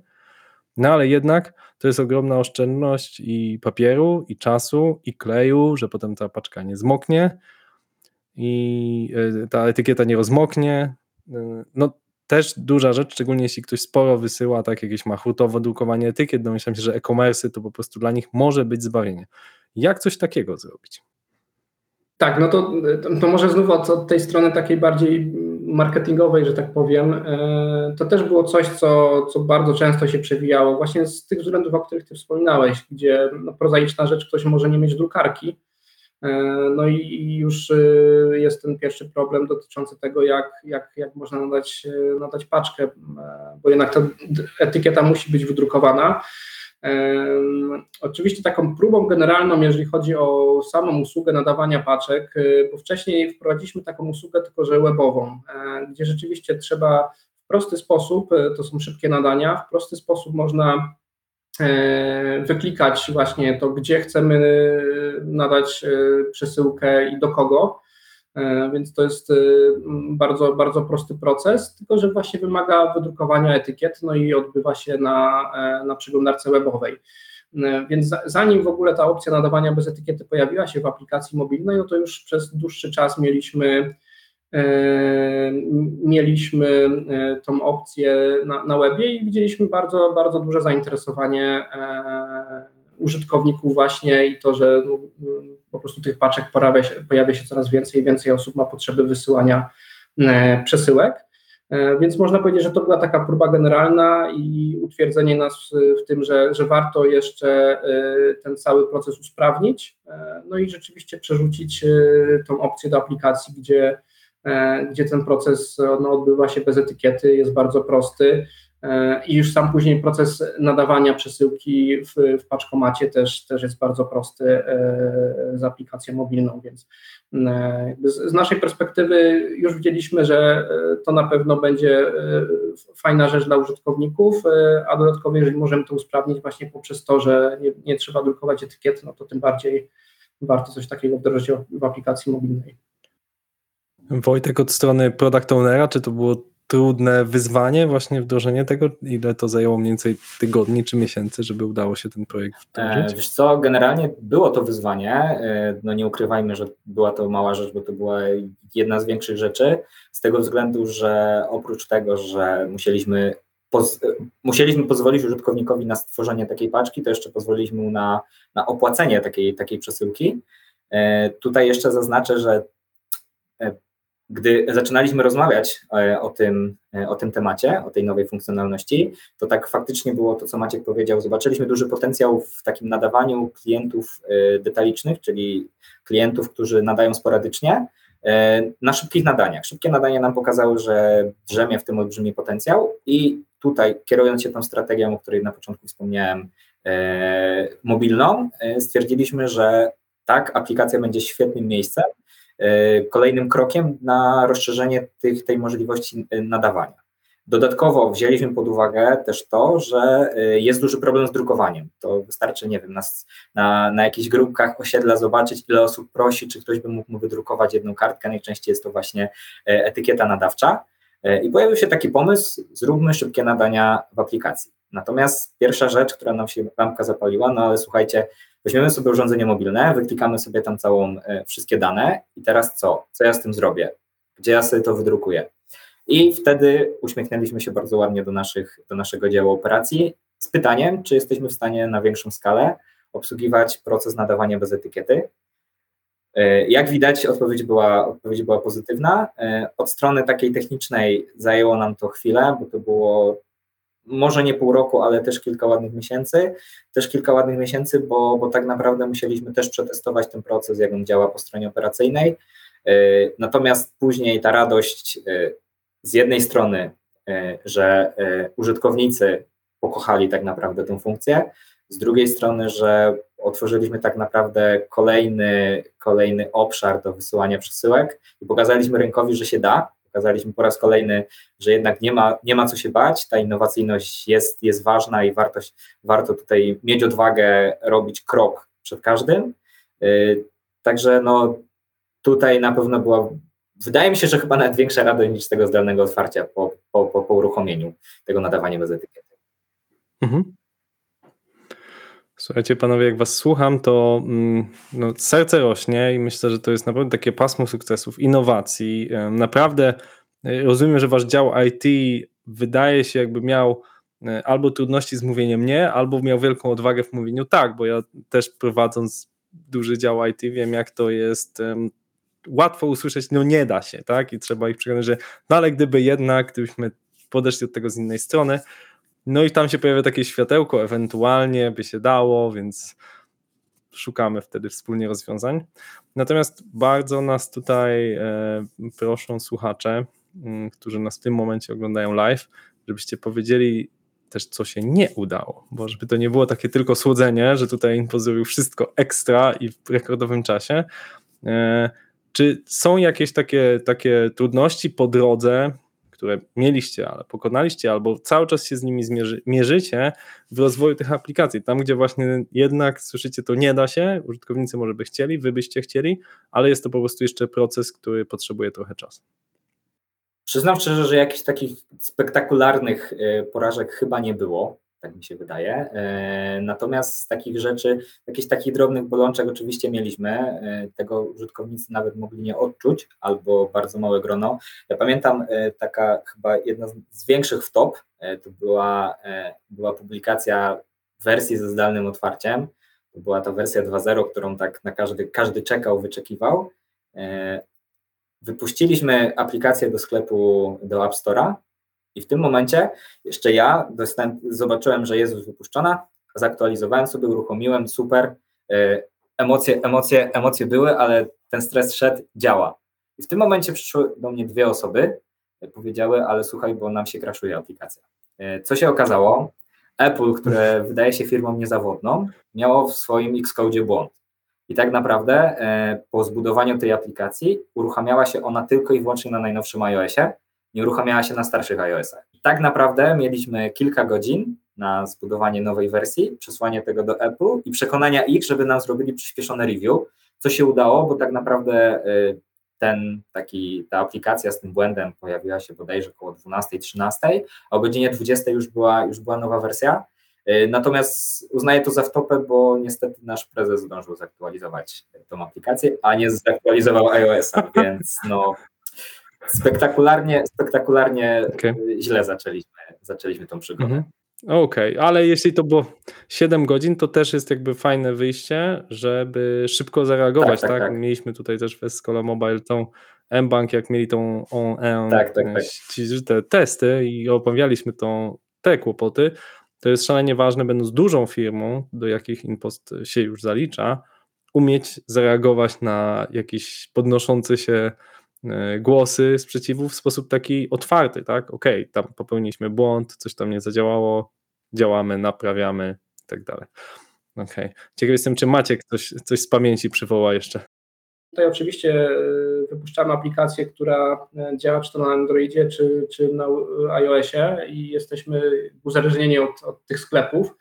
No ale jednak to jest ogromna oszczędność i papieru, i czasu, i kleju, że potem ta paczka nie zmoknie i e, ta etykieta nie rozmoknie. E, no też duża rzecz, szczególnie jeśli ktoś sporo wysyła, tak jakieś ma hurtowo drukowanie etykiet, domyślam się, że e-commerce to po prostu dla nich może być zbawienie. Jak coś takiego zrobić? Tak, no to, to może znów od, od tej strony takiej bardziej marketingowej, że tak powiem, e, to też było coś, co, co bardzo często się przewijało, właśnie z tych względów, o których Ty wspominałeś, gdzie no, prozaiczna rzecz, ktoś może nie mieć drukarki, no i już e, jest ten pierwszy problem dotyczący tego, jak, jak, jak można nadać, e, nadać paczkę, bo jednak ta etykieta musi być wydrukowana. Oczywiście taką próbą generalną, jeżeli chodzi o samą usługę nadawania paczek, bo wcześniej wprowadziliśmy taką usługę tylko, że webową, gdzie rzeczywiście trzeba w prosty sposób, to są szybkie nadania, w prosty sposób można E, wyklikać właśnie to, gdzie chcemy nadać e, przesyłkę i do kogo. E, więc to jest bardzo, bardzo prosty proces, tylko że właśnie wymaga wydrukowania etykiet, no i odbywa się na, na przeglądarce webowej. Więc zanim w ogóle ta opcja nadawania bez etykiety pojawiła się w aplikacji mobilnej, no to już przez dłuższy czas mieliśmy E, mieliśmy e, tą opcję na, na webie i widzieliśmy bardzo, bardzo duże zainteresowanie e, użytkowników właśnie i to, że no, po prostu tych paczek pojawia się, pojawia się coraz więcej i więcej osób ma potrzeby wysyłania przesyłek. Więc można powiedzieć, że to była taka próba generalna i utwierdzenie nas w tym, że, że warto jeszcze ten cały proces usprawnić, no i rzeczywiście przerzucić tą opcję do aplikacji, gdzie gdzie ten proces no, odbywa się bez etykiety, jest bardzo prosty. E, I już sam później proces nadawania przesyłki w, w paczkomacie też, też jest bardzo prosty e, z aplikacją mobilną, więc e, z naszej perspektywy już widzieliśmy, że to na pewno będzie fajna rzecz dla użytkowników, a dodatkowo jeżeli możemy to usprawnić właśnie poprzez to, że nie, nie trzeba drukować etykiet, no to tym bardziej warto coś takiego wdrożyć w aplikacji mobilnej. Wojtek od strony product ownera, czy to było trudne wyzwanie właśnie wdrożenie tego? Ile to zajęło mniej więcej tygodni czy miesięcy, żeby udało się ten projekt wdrożyć? E, wiesz co, generalnie było to wyzwanie, e, no nie ukrywajmy, że była to mała rzecz, bo to była jedna z większych rzeczy, z tego względu, że oprócz tego, że musieliśmy Poz, musieliśmy pozwolić użytkownikowi na stworzenie takiej paczki, to jeszcze pozwoliliśmy mu na, na opłacenie takiej, takiej przesyłki. E, tutaj jeszcze zaznaczę, że gdy zaczynaliśmy rozmawiać e, o tym, e, o tym temacie, o tej nowej funkcjonalności, to tak faktycznie było to, co Maciek powiedział. Zobaczyliśmy duży potencjał w takim nadawaniu klientów e, detalicznych, czyli klientów, którzy nadają sporadycznie, na szybkich nadaniach. Szybkie nadania nam pokazały, że drzemie w tym olbrzymi potencjał i tutaj, kierując się tą strategią, o której na początku wspomniałem, mobilną, stwierdziliśmy, że tak, aplikacja będzie świetnym miejscem, kolejnym krokiem na rozszerzenie tych, tej możliwości e, nadawania. Dodatkowo wzięliśmy pod uwagę też to, że e, jest duży problem z drukowaniem. To wystarczy, nie wiem, na, na, na jakichś grupkach osiedla zobaczyć, ile osób prosi, czy ktoś by mógł mu wydrukować jedną kartkę. Najczęściej jest to właśnie etykieta nadawcza. I pojawił się taki pomysł, zróbmy szybkie nadania w aplikacji. Natomiast pierwsza rzecz, która nam się lampka zapaliła, no ale słuchajcie, Weźmiemy sobie urządzenie mobilne, wyklikamy sobie tam całą, e, wszystkie dane i teraz co? Co ja z tym zrobię? Gdzie ja sobie to wydrukuję? I wtedy uśmiechnęliśmy się bardzo ładnie do, naszych, do naszego działu operacji z pytaniem, czy jesteśmy w stanie na większą skalę obsługiwać proces nadawania bez etykiety. E, jak widać, odpowiedź była, odpowiedź była pozytywna. E, od strony takiej technicznej zajęło nam to chwilę, bo to było może nie pół roku, ale też kilka ładnych miesięcy. Też kilka ładnych miesięcy, bo, bo tak naprawdę musieliśmy też przetestować ten proces, jak on działa po stronie operacyjnej. E, natomiast później ta radość e, z jednej strony, e, że użytkownicy pokochali tak naprawdę tę funkcję, z drugiej strony, że otworzyliśmy tak naprawdę kolejny, kolejny obszar do wysyłania przesyłek i pokazaliśmy rynkowi, że się da, Pokazaliśmy po raz kolejny, że jednak nie ma, nie ma co się bać, ta innowacyjność jest, jest ważna i wartość, warto tutaj mieć odwagę robić krok przed każdym. Y, także no, tutaj na pewno była, wydaje mi się, że chyba nawet większa radość niż tego zdalnego otwarcia po, po, po, po uruchomieniu tego nadawania bez etykiety. Mhm. Słuchajcie, panowie, jak was słucham, to mm, no, serce rośnie i myślę, że to jest naprawdę takie pasmo sukcesów, innowacji. Naprawdę e, rozumiem, że wasz dział IT wydaje się jakby miał e, albo trudności z mówieniem nie, albo miał wielką odwagę w mówieniu tak, bo ja też prowadząc duży dział IT wiem, jak to jest um, łatwo usłyszeć, no nie da się, tak? I trzeba ich przekonać, że no ale gdyby jednak, gdybyśmy podeszli od tego z innej strony, no i tam się pojawia takie światełko, ewentualnie by się dało, więc szukamy wtedy wspólnie rozwiązań. Natomiast bardzo nas tutaj e, proszą słuchacze, mm, którzy nas w tym momencie oglądają live, żebyście powiedzieli też, co się nie udało, bo żeby to nie było takie tylko słodzenie, że tutaj Info zrobił wszystko ekstra i w rekordowym czasie. E, czy są jakieś takie, takie trudności po drodze, które mieliście, ale pokonaliście, albo cały czas się z nimi zmierzy, mierzycie w rozwoju tych aplikacji. Tam, gdzie właśnie jednak słyszycie, to nie da się, użytkownicy może by chcieli, wy byście chcieli, ale jest to po prostu jeszcze proces, który potrzebuje trochę czasu. Przyznam szczerze, że jakichś takich spektakularnych e, porażek chyba nie było tak mi się wydaje. E, natomiast z takich rzeczy, jakichś takich drobnych bolączek oczywiście mieliśmy, e, tego użytkownicy nawet mogli nie odczuć, albo bardzo małe grono. Ja pamiętam e, taka chyba jedna z większych w top, to była, była publikacja wersji ze zdalnym otwarciem, to była ta wersja 2.0, którą tak na każdy, każdy czekał, wyczekiwał. Wypuściliśmy aplikację do sklepu, do App Store'a, i w tym momencie jeszcze ja dostałem, zobaczyłem, że jest już wypuszczona, zaktualizowałem sobie, uruchomiłem, super, e, emocje, emocje, emocje były, ale ten stres szedł, działa. I w tym momencie przyszły do mnie dwie osoby, powiedziały, ale słuchaj, bo nam się kraszuje aplikacja. Co się okazało? Apple, które wydaje się firmą niezawodną, miało w swoim Xcode błąd. I tak naprawdę po zbudowaniu tej aplikacji uruchamiała się ona tylko i wyłącznie na najnowszym iOSie, nie uruchamiała się na starszych iOSach. I tak naprawdę mieliśmy kilka godzin na zbudowanie nowej wersji, przesłanie tego do Apple i przekonania ich, żeby nam zrobili przyspieszone review, co się udało, bo tak naprawdę e, ten taki, ta aplikacja z tym błędem pojawiła się bodajże około 12-13, a o godzinie 20 już była, już była nowa wersja. E, natomiast uznaję to za wtopę, bo niestety nasz prezes zdążył zaktualizować tą aplikację, a nie zaktualizował iOS-a, więc no spektakularnie, spektakularnie okay. źle zaczęliśmy, zaczęliśmy tą przygodę. Mhm. Okej, okay, ale jeśli to było 7 godzin, to też jest jakby fajne wyjście, żeby szybko zareagować, tak? tak, tak? tak. Mieliśmy tutaj też w Escola Mobile tą M-Bank, jak mieli tą on, tak, tak, tak. te testy i obawialiśmy tą, te kłopoty, to jest szalenie ważne, będąc dużą firmą, do jakich Impost się już zalicza, umieć zareagować na jakiś podnoszący się e, głosy sprzeciwu w sposób taki otwarty, tak? Okej, okay, tam popełniliśmy błąd, coś tam nie zadziałało, działamy, naprawiamy i tak dalej. Okej. Okay. Ciekaw jestem, czy Maciek coś, coś z pamięci przywoła jeszcze. Tutaj oczywiście e, wypuszczamy aplikację, która e, działa czy to na Androidzie, czy, czy na iOSie i jesteśmy uzależnieni od, od tych sklepów.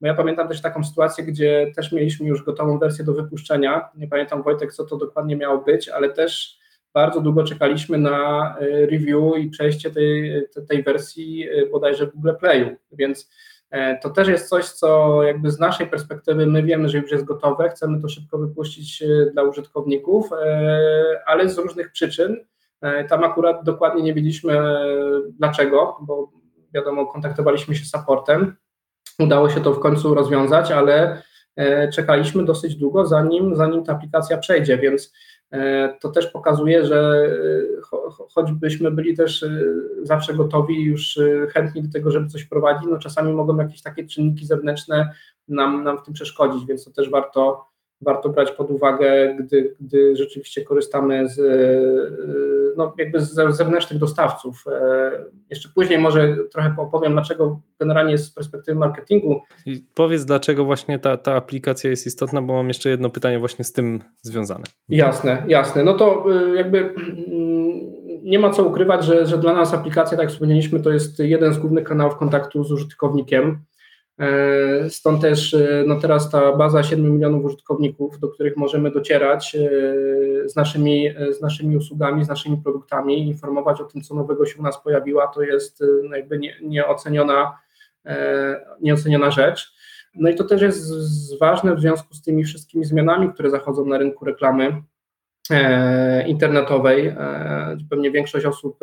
Bo ja pamiętam też taką sytuację, gdzie też mieliśmy już gotową wersję do wypuszczenia. Nie pamiętam Wojtek, co to dokładnie miało być, ale też bardzo długo czekaliśmy na e, review i przejście tej, tej wersji bodajże w Google Playu. Więc E, to też jest coś, co jakby z naszej perspektywy my wiemy, że już jest gotowe, chcemy to szybko wypuścić e, dla użytkowników, e, ale z różnych przyczyn. Tam akurat dokładnie nie wiedzieliśmy dlaczego, bo wiadomo, kontaktowaliśmy się z supportem. Udało się to w końcu rozwiązać, ale czekaliśmy dosyć długo, zanim, zanim ta aplikacja przejdzie, więc E, to też pokazuje, że e, choćbyśmy byli też e, zawsze gotowi, już chętni do tego, żeby coś prowadzić, no czasami mogą jakieś takie czynniki zewnętrzne nam, nam w tym przeszkodzić, więc to też warto, warto brać pod uwagę, gdy, gdy rzeczywiście korzystamy z, no jakby z zewnętrznych dostawców. Jeszcze później może trochę opowiem, dlaczego generalnie z perspektywy marketingu. I powiedz, dlaczego właśnie ta, ta aplikacja jest istotna, bo mam jeszcze jedno pytanie właśnie z tym związane. Jasne, jasne. No to y, jakby mm, nie ma co ukrywać, że, że dla nas aplikacja, tak jak wspomnieliśmy, to jest jeden z głównych kanałów kontaktu z użytkownikiem. E, stąd też e, no teraz ta baza 7 milionów użytkowników, do których możemy docierać e, z naszymi, z naszymi usługami, z naszymi produktami, informować o tym, co nowego się u nas pojawiła, to jest no jakby nie, nieoceniona, nieoceniona rzecz. No i to też jest ważne w związku z tymi wszystkimi zmianami, które zachodzą na rynku reklamy internetowej. Pewnie większość osób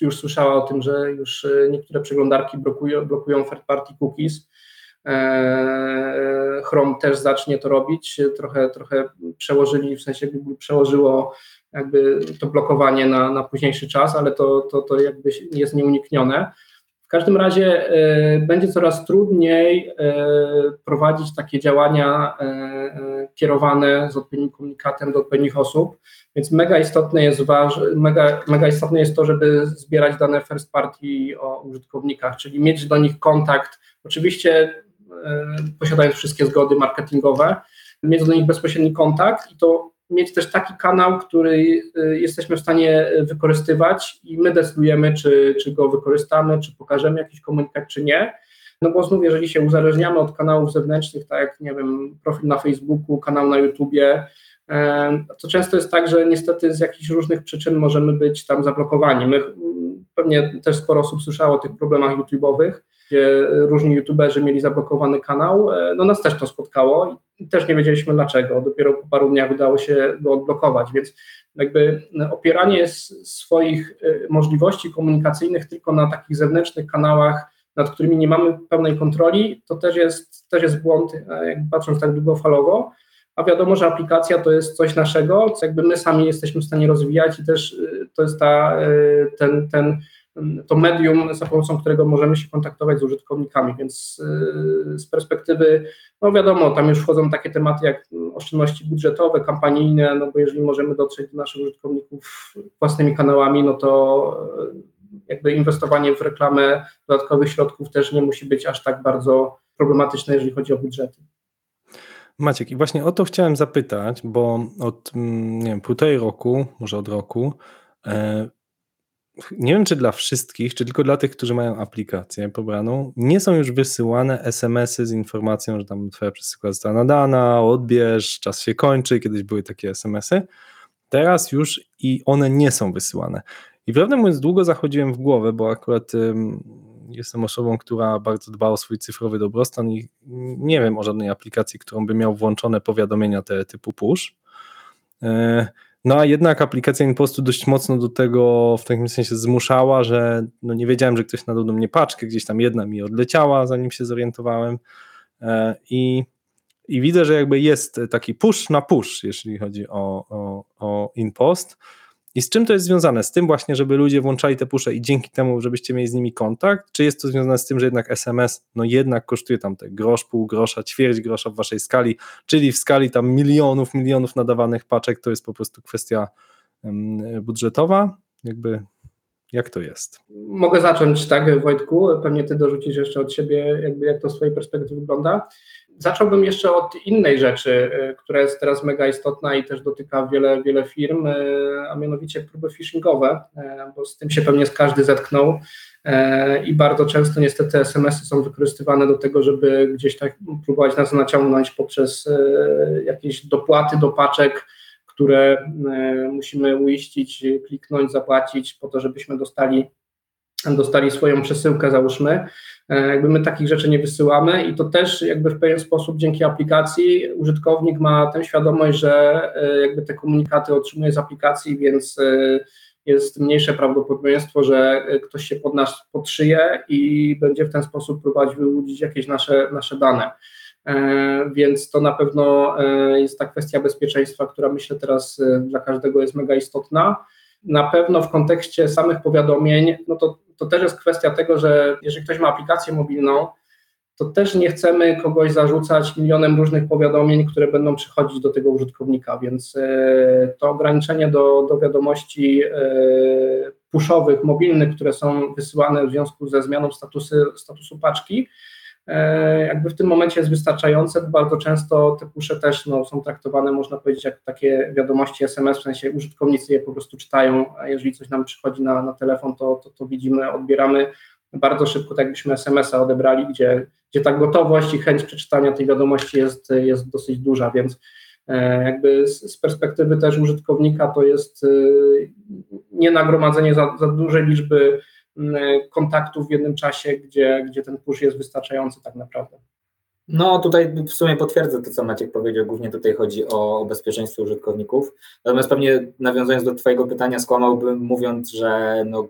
już słyszała o tym, że już e, niektóre przeglądarki blokują, blokują third party cookies. E, Chrome też zacznie to robić. Trochę, trochę przełożyli, w sensie Google przełożyło jakby to blokowanie na, na późniejszy czas, ale to, to, to jakby jest nieuniknione. W każdym razie e, będzie coraz trudniej prowadzić takie działania kierowane z odpowiednim komunikatem do odpowiednich osób. Więc mega istotne jest, mega, mega istotne jest to, żeby zbierać dane first party o użytkownikach, czyli mieć do nich kontakt, oczywiście e, posiadając wszystkie zgody marketingowe, mieć do nich bezpośredni kontakt i to mieć też taki kanał, który e, jesteśmy w stanie wykorzystywać i my decydujemy, czy, czy go wykorzystamy, czy pokażemy jakiś komunikat, czy nie. No bo znów, jeżeli się uzależniamy od kanałów zewnętrznych, tak jak, nie wiem, profil na Facebooku, kanał na YouTubie, to często jest tak, że niestety z jakichś różnych przyczyn możemy być tam zablokowani. My pewnie też sporo osób słyszało o tych problemach YouTube'owych, gdzie różni YouTuberzy mieli zablokowany kanał. E, no nas też to spotkało i też nie wiedzieliśmy dlaczego. Dopiero po paru dniach udało się go odblokować, więc jakby opieranie swoich e, możliwości komunikacyjnych tylko na takich zewnętrznych kanałach, nad którymi nie mamy pełnej kontroli, to też jest, też jest błąd, e, patrząc tak długofalowo a wiadomo, że aplikacja to jest coś naszego, co jakby my sami jesteśmy w stanie rozwijać i też to jest ta, ten, ten to medium, za pomocą którego możemy się kontaktować z użytkownikami, więc z perspektywy, no wiadomo, tam już wchodzą takie tematy jak oszczędności budżetowe, kampanijne, no bo jeżeli możemy dotrzeć do naszych użytkowników własnymi kanałami, no to jakby inwestowanie w reklamę dodatkowych środków też nie musi być aż tak bardzo problematyczne, jeżeli chodzi o budżety. Maciek, i właśnie o to chciałem zapytać, bo od mm, nie wiem, półtorej roku, może od roku, e, nie wiem czy dla wszystkich, czy tylko dla tych, którzy mają aplikację pobraną, nie są już wysyłane SMS-y z informacją, że tam twoja przesyłka została nadana, odbierz, czas się kończy, kiedyś były takie SMS-y. Teraz już i one nie są wysyłane. I prawdę mówiąc, długo zachodziłem w głowę, bo akurat jestem osobą, która bardzo dba o swój cyfrowy dobrostan i nie wiem o żadnej aplikacji, którą by miał włączone powiadomienia te typu push. E, no a jednak aplikacja InPostu dość mocno do tego w takim sensie zmuszała, że no nie wiedziałem, że ktoś nadał do mnie paczkę, gdzieś tam jedna mi odleciała, zanim się zorientowałem. E, I, i widzę, że jakby jest taki push na push, jeśli chodzi o, o, o InPost. I z czym to jest związane? Z tym właśnie, żeby ludzie włączali te pusze i dzięki temu, żebyście mieli z nimi kontakt? Czy jest to związane z tym, że jednak SMS no jednak kosztuje tam te grosz, pół grosza, ćwierć grosza w waszej skali, czyli w skali tam milionów, milionów nadawanych paczek, to jest po prostu kwestia budżetowa? Jakby jak to jest? Mogę zacząć, tak, Wojtku. Pewnie ty dorzucisz jeszcze od siebie, jakby jak to z twojej perspektywy wygląda. Zacząłbym jeszcze od innej rzeczy, e, która jest teraz mega istotna i też dotyka wiele, wiele firm, e, a mianowicie próby phishingowe, e, bo z tym się pewnie każdy zetknął i bardzo często niestety SMS-y są wykorzystywane do tego, żeby gdzieś tak próbować nas naciągnąć poprzez jakieś dopłaty do paczek, które musimy uiścić, kliknąć, zapłacić po to, żebyśmy dostali, dostali swoją przesyłkę, załóżmy. E, jakby my takich rzeczy nie wysyłamy i to też jakby w pewien sposób dzięki aplikacji użytkownik ma tę świadomość, że e, jakby te komunikaty otrzymuje z aplikacji, więc e, jest mniejsze prawdopodobieństwo, że ktoś się pod nas podszyje i będzie w ten sposób próbować wyłudzić jakieś nasze, nasze dane. Więc to na pewno jest ta kwestia bezpieczeństwa, która myślę teraz dla każdego jest mega istotna. Na pewno w kontekście samych powiadomień, no to to też jest kwestia tego, że jeżeli ktoś ma aplikację mobilną, to też nie chcemy kogoś zarzucać milionem różnych powiadomień, które będą przychodzić do tego użytkownika, więc e, to ograniczenie do, do wiadomości e, puszowych, mobilnych, które są wysyłane w związku ze zmianą statusu, statusu paczki, jakby w tym momencie jest wystarczające. Bardzo często te pusze też no, są traktowane, można powiedzieć, jak takie wiadomości SMS, w sensie użytkownicy je po prostu czytają, jeżeli coś nam przychodzi na, na telefon, to, to, to widzimy, odbieramy bardzo szybko, tak jakbyśmy SMS-a odebrali, gdzie, gdzie ta gotowość i chęć przeczytania tej wiadomości jest, jest dosyć duża, więc e, jakby z, z perspektywy też użytkownika to jest e, nie nagromadzenie za, za dużej liczby kontaktów w jednym czasie, gdzie, gdzie ten push jest wystarczający tak naprawdę. No tutaj w sumie potwierdzę to, co Maciek powiedział, głównie tutaj chodzi o, o bezpieczeństwo użytkowników. Natomiast pewnie nawiązując do Twojego pytania, skłamałbym mówiąc, że no,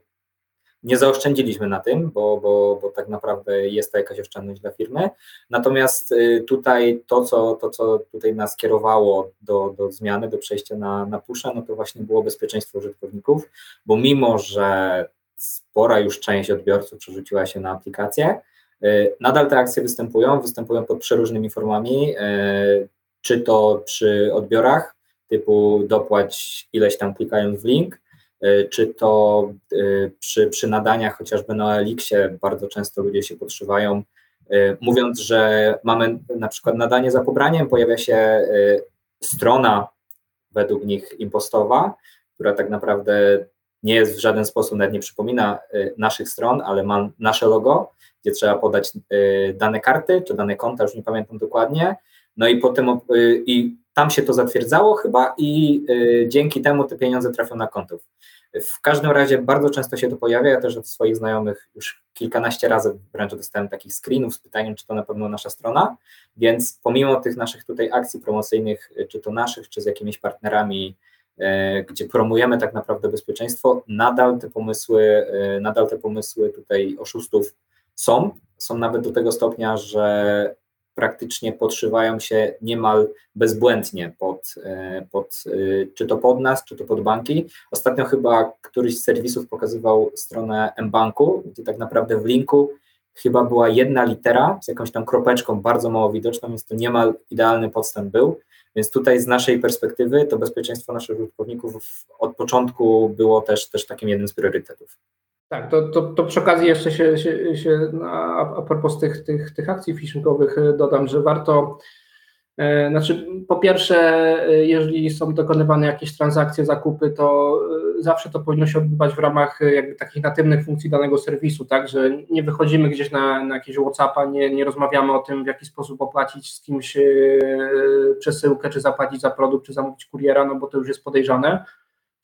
nie zaoszczędziliśmy na tym, bo, bo, bo tak naprawdę jest to jakaś oszczędność dla firmy. Natomiast y, tutaj to, co, to, co tutaj nas kierowało do, do zmiany, do przejścia na, na pusha, no to właśnie było bezpieczeństwo użytkowników, bo mimo, że spora już część odbiorców przerzuciła się na aplikację, y, nadal te akcje występują, występują pod przeróżnymi formami, y, czy to przy odbiorach, typu dopłać ileś tam klikając w link, Y, czy to przy, przy nadaniach chociażby na Elixie bardzo często ludzie się podszywają, mówiąc, że mamy na przykład nadanie za pobraniem, pojawia się strona według nich impostowa, która tak naprawdę nie jest w żaden sposób, nawet nie przypomina naszych stron, ale ma nasze logo, gdzie trzeba podać dane karty, czy dane konta, już nie pamiętam dokładnie. No i potem i tam się to zatwierdzało chyba i y, dzięki temu te pieniądze trafią na konto. W każdym razie bardzo często się to pojawia, ja też od swoich znajomych już kilkanaście razy wręcz dostałem takich screenów z pytaniem, czy to na pewno nasza strona, więc pomimo tych naszych tutaj akcji promocyjnych, y, czy to naszych, czy z jakimiś partnerami, y, gdzie promujemy tak naprawdę bezpieczeństwo, nadal te pomysły, y, nadal te pomysły tutaj oszustów są, są nawet do tego stopnia, że praktycznie podszywają się niemal bezbłędnie pod, e, pod, e, czy to pod nas, czy to pod banki. Ostatnio chyba któryś z serwisów pokazywał stronę mBanku, gdzie tak naprawdę w linku chyba była jedna litera z jakąś tam kropeczką bardzo mało widoczną, więc to niemal idealny podstęp był. Więc tutaj z naszej perspektywy to bezpieczeństwo naszych użytkowników od początku było też, też takim jednym z priorytetów. Tak, to, to, to przy okazji jeszcze się, się, się a, propos tych, tych, tych akcji phishingowych dodam, że warto, znaczy po pierwsze, e, jeżeli są dokonywane jakieś transakcje, zakupy, to zawsze to powinno się odbywać w ramach jakby takich natywnych funkcji danego serwisu, tak, że nie wychodzimy gdzieś na, na jakieś Whatsappa, nie, nie rozmawiamy o tym, w jaki sposób opłacić z kimś przesyłkę, czy zapłacić za produkt, czy zamówić kuriera, no bo to już jest podejrzane.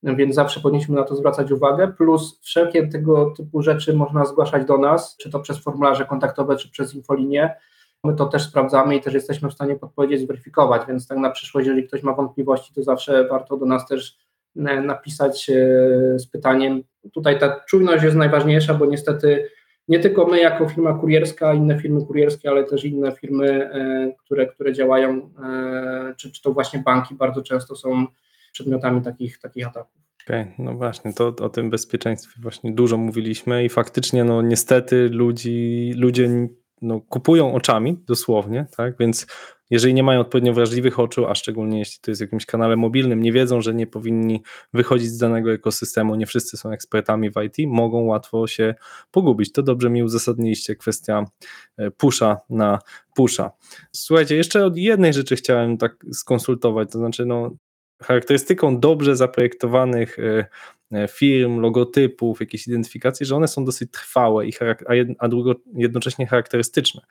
Więc zawsze powinniśmy na to zwracać uwagę, plus wszelkie tego typu rzeczy można zgłaszać do nas, czy to przez formularze kontaktowe, czy przez infolinię. My to też sprawdzamy i też jesteśmy w stanie podpowiedzieć, zweryfikować, więc tak na przyszłość, jeżeli ktoś ma wątpliwości, to zawsze warto do nas też e, napisać e, z pytaniem. Tutaj ta czujność jest najważniejsza, bo niestety nie tylko my jako firma kurierska, inne firmy kurierskie, ale też inne firmy, e, które, które działają, czy, czy to właśnie banki bardzo często są przedmiotami takich, takich ataków. Okej, okay, no właśnie, to o tym bezpieczeństwie właśnie dużo mówiliśmy i faktycznie, no niestety ludzi, ludzie no, kupują oczami, dosłownie, tak, więc jeżeli nie mają odpowiednio wrażliwych oczu, a szczególnie jeśli to jest jakimś kanale mobilnym, nie wiedzą, że nie powinni wychodzić z danego ekosystemu, nie wszyscy są ekspertami w IT, mogą łatwo się pogubić. To dobrze mi uzasadniliście kwestia e, pusha na pusha. Słuchajcie, jeszcze od jednej rzeczy chciałem tak skonsultować, to znaczy no charakterystyką dobrze zaprojektowanych e, e, firm, logotypów, jakiejś identyfikacji, że one są dosyć trwałe, i a, drugo, jednocześnie charakterystyczne.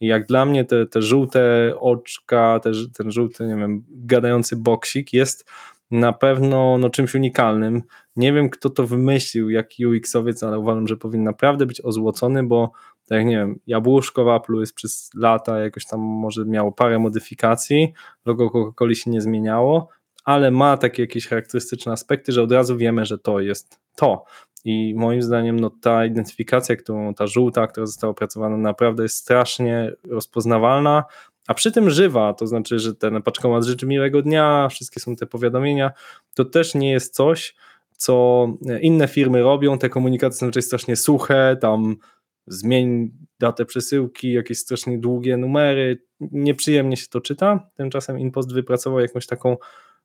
I jak dla mnie te, te żółte oczka, te, ten żółty, nie wiem, gadający boksik jest na pewno no, czymś unikalnym. Nie wiem, kto to wymyślił, jak UX-owiec, ale uważam, że powinien naprawdę być ozłocony, bo tak nie wiem, jabłuszko w Apple jest przez lata jakoś tam może miało parę modyfikacji, logo Coca-Coli się nie zmieniało, ale ma takie jakieś charakterystyczne aspekty, że od razu wiemy, że to jest to. I moim zdaniem no, ta identyfikacja, którą ta żółta, która została opracowana, naprawdę jest strasznie rozpoznawalna, a przy tym żywa, to znaczy, że ten paczkomat życzy miłego dnia, wszystkie są te powiadomienia, to też nie jest coś, co inne firmy robią, te komunikaty są raczej strasznie suche, tam zmień datę przesyłki, jakieś strasznie długie numery, nieprzyjemnie się to czyta, tymczasem InPost wypracował jakąś taką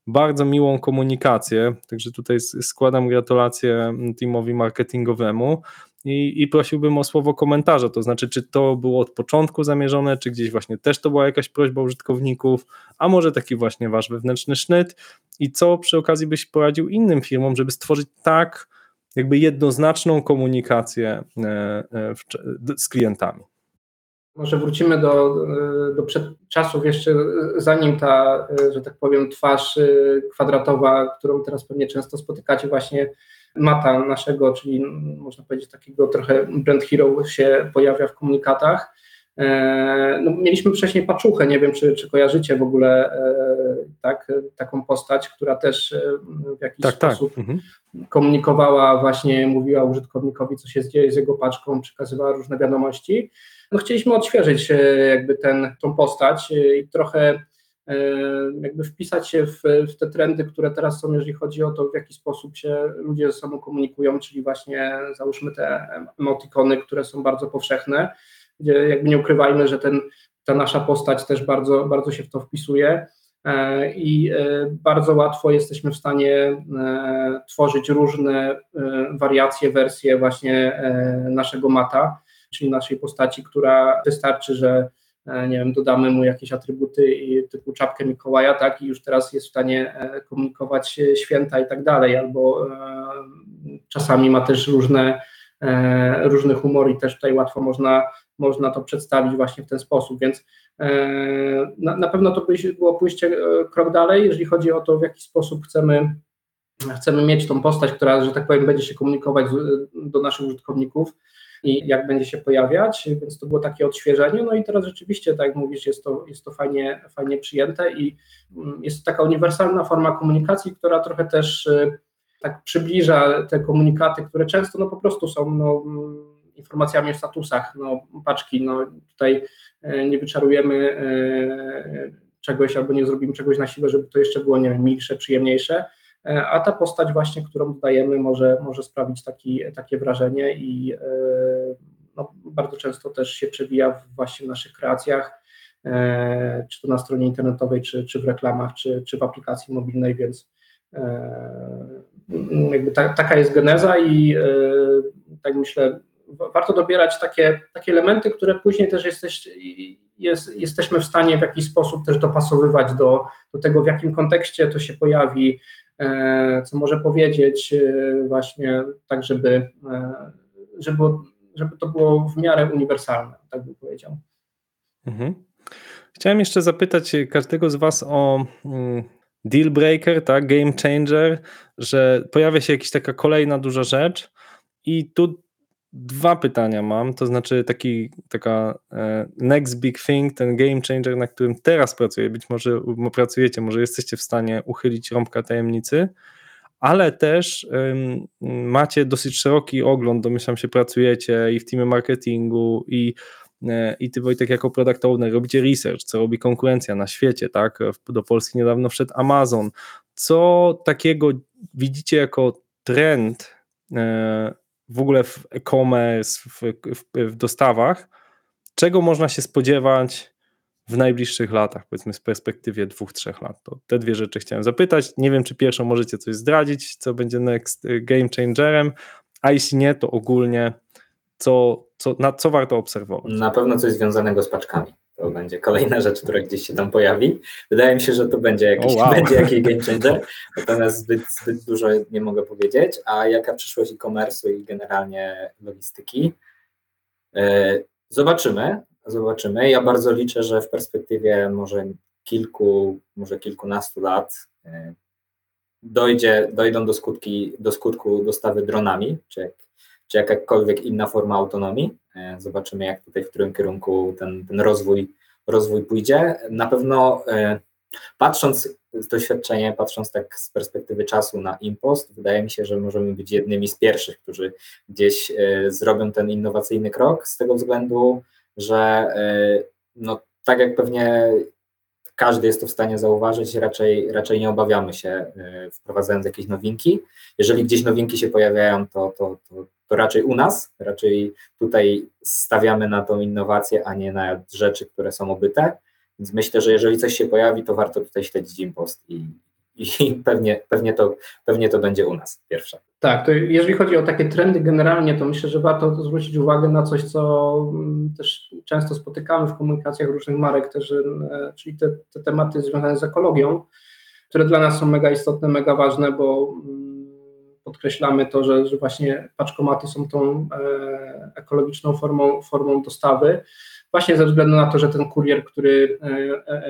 bardzo miłą komunikację, także tutaj składam gratulacje teamowi marketingowemu i, i prosiłbym o słowo komentarza, to znaczy czy to było od początku zamierzone, czy gdzieś właśnie też to była jakaś prośba użytkowników, a może taki właśnie wasz wewnętrzny sznyt i co przy okazji byś poradził innym firmom, żeby stworzyć tak jakby jednoznaczną komunikację e, e, z klientami. Może wrócimy do, do przedczasów jeszcze, zanim ta, że tak powiem, twarz kwadratowa, którą teraz pewnie często spotykacie, właśnie mata naszego, czyli można powiedzieć takiego trochę brand hero się pojawia w komunikatach. E, no, mieliśmy wcześniej paczuchę, nie wiem, czy, czy kojarzycie w ogóle e, tak, taką postać, która też e, w jakiś tak, tak. sposób tak. Mhm. komunikowała, właśnie mówiła użytkownikowi, co się dzieje z jego paczką, przekazywała różne wiadomości no chcieliśmy odświeżyć e, jakby ten, tą postać e, i trochę e, jakby wpisać się w, w, te trendy, które teraz są, jeżeli chodzi o to, w jaki sposób się ludzie ze sobą komunikują, czyli właśnie załóżmy te emotikony, które są bardzo powszechne, gdzie jakby nie ukrywajmy, że ten, ta nasza postać też bardzo, bardzo się w to wpisuje i bardzo łatwo jesteśmy w stanie tworzyć różne wariacje, wersje właśnie naszego mata czyli naszej postaci, która wystarczy, że e, nie wiem, dodamy mu jakieś atrybuty typu czapkę Mikołaja, tak, i już teraz jest w stanie e, komunikować święta i tak dalej, albo e, czasami ma też różne, różny humor i też tutaj łatwo można, można to przedstawić właśnie w ten sposób, więc na, na pewno to było pójście krok dalej, jeżeli chodzi o to, w jaki sposób chcemy chcemy mieć tą postać, która, że tak powiem, będzie się komunikować do naszych użytkowników, i jak będzie się pojawiać, więc to było takie odświeżenie. No i teraz rzeczywiście, tak jak mówisz, jest to, jest to fajnie, fajnie przyjęte i mm, jest taka uniwersalna forma komunikacji, która trochę też y, tak przybliża te komunikaty, które często no po prostu są no, informacjami o statusach. No, paczki, no, tutaj nie wyczarujemy czegoś albo nie zrobimy czegoś na siłę, żeby to jeszcze było, nie wiem, milsze, przyjemniejsze, a ta postać właśnie, którą dodajemy może, może sprawić taki, takie wrażenie i no, bardzo często też się przewija właśnie w naszych kreacjach, e, czy to na stronie internetowej, czy, czy w reklamach, czy, czy w aplikacji mobilnej, więc e, jakby ta, taka jest geneza i e, tak myślę, warto dobierać takie, takie elementy, które później też jesteś, jest, jesteśmy w stanie w jakiś sposób też dopasowywać do, do tego, w jakim kontekście to się pojawi, co może powiedzieć właśnie tak, żeby, żeby żeby to było w miarę uniwersalne, tak bym powiedział. Mhm. Chciałem jeszcze zapytać każdego z Was o mm, deal breaker, tak, game changer, że pojawia się jakaś taka kolejna duża rzecz i tu dwa pytania mam, to znaczy taki, taka e, next big thing, ten game changer, na którym teraz pracuję, być może pracujecie, może jesteście w stanie uchylić rąbka tajemnicy, ale też macie dosyć szeroki ogląd, domyślam się, pracujecie i w teamie marketingu i e, i ty Wojtek jako product owner robicie research, co robi konkurencja na świecie, tak? Do Polski niedawno wszedł Amazon. Co takiego widzicie jako trend e, w ogóle w e-commerce, w, w, w dostawach? Czego można się spodziewać w najbliższych latach, powiedzmy z perspektywie dwóch, trzech lat. To te dwie rzeczy chciałem zapytać. Nie wiem, czy pierwszą możecie coś zdradzić, co będzie next y, game changerem, a jeśli nie, to ogólnie co, co, na co warto obserwować? Na pewno coś związanego z paczkami. To będzie kolejna rzecz, która gdzieś się tam pojawi. Wydaje mi się, że to będzie jakiś, oh, wow. będzie jakiś game changer, natomiast zbyt, zbyt dużo nie mogę powiedzieć. A jaka przyszłość e-commerce'u i generalnie logistyki? E, zobaczymy. Zobaczymy. Ja bardzo liczę, że w perspektywie może kilku, może kilkunastu lat e, dojdzie, dojdą do, skutki, do skutku dostawy dronami, czy, jak, czy jakakolwiek inna forma autonomii. E, zobaczymy, jak tutaj, w którym kierunku ten, ten rozwój, rozwój pójdzie. Na pewno e, patrząc z doświadczenia, patrząc tak z perspektywy czasu na impost, wydaje mi się, że możemy być jednymi z pierwszych, którzy gdzieś zrobią ten innowacyjny krok, z tego względu, że e, no, tak jak pewnie każdy jest to w stanie zauważyć, raczej, raczej nie obawiamy się e, wprowadzając jakieś nowinki. Jeżeli gdzieś nowinki się pojawiają, to, to, to, to raczej u nas, raczej tutaj stawiamy na tą innowację, a nie na rzeczy, które są obyte. Więc myślę, że jeżeli coś się pojawi, to warto tutaj śledzić impost i, i pewnie, pewnie, to, pewnie to będzie u nas pierwsze. Tak, to jeżeli chodzi o takie trendy generalnie, to myślę, że warto zwrócić uwagę na coś, co mm, też często spotykamy w komunikacjach różnych marek, też, e, czyli te, te tematy związane z ekologią, które dla nas są mega istotne, mega ważne, bo mm, podkreślamy to, że, że właśnie paczkomaty są tą e, ekologiczną formą, formą dostawy właśnie ze względu na to, że ten kurier, który e, e,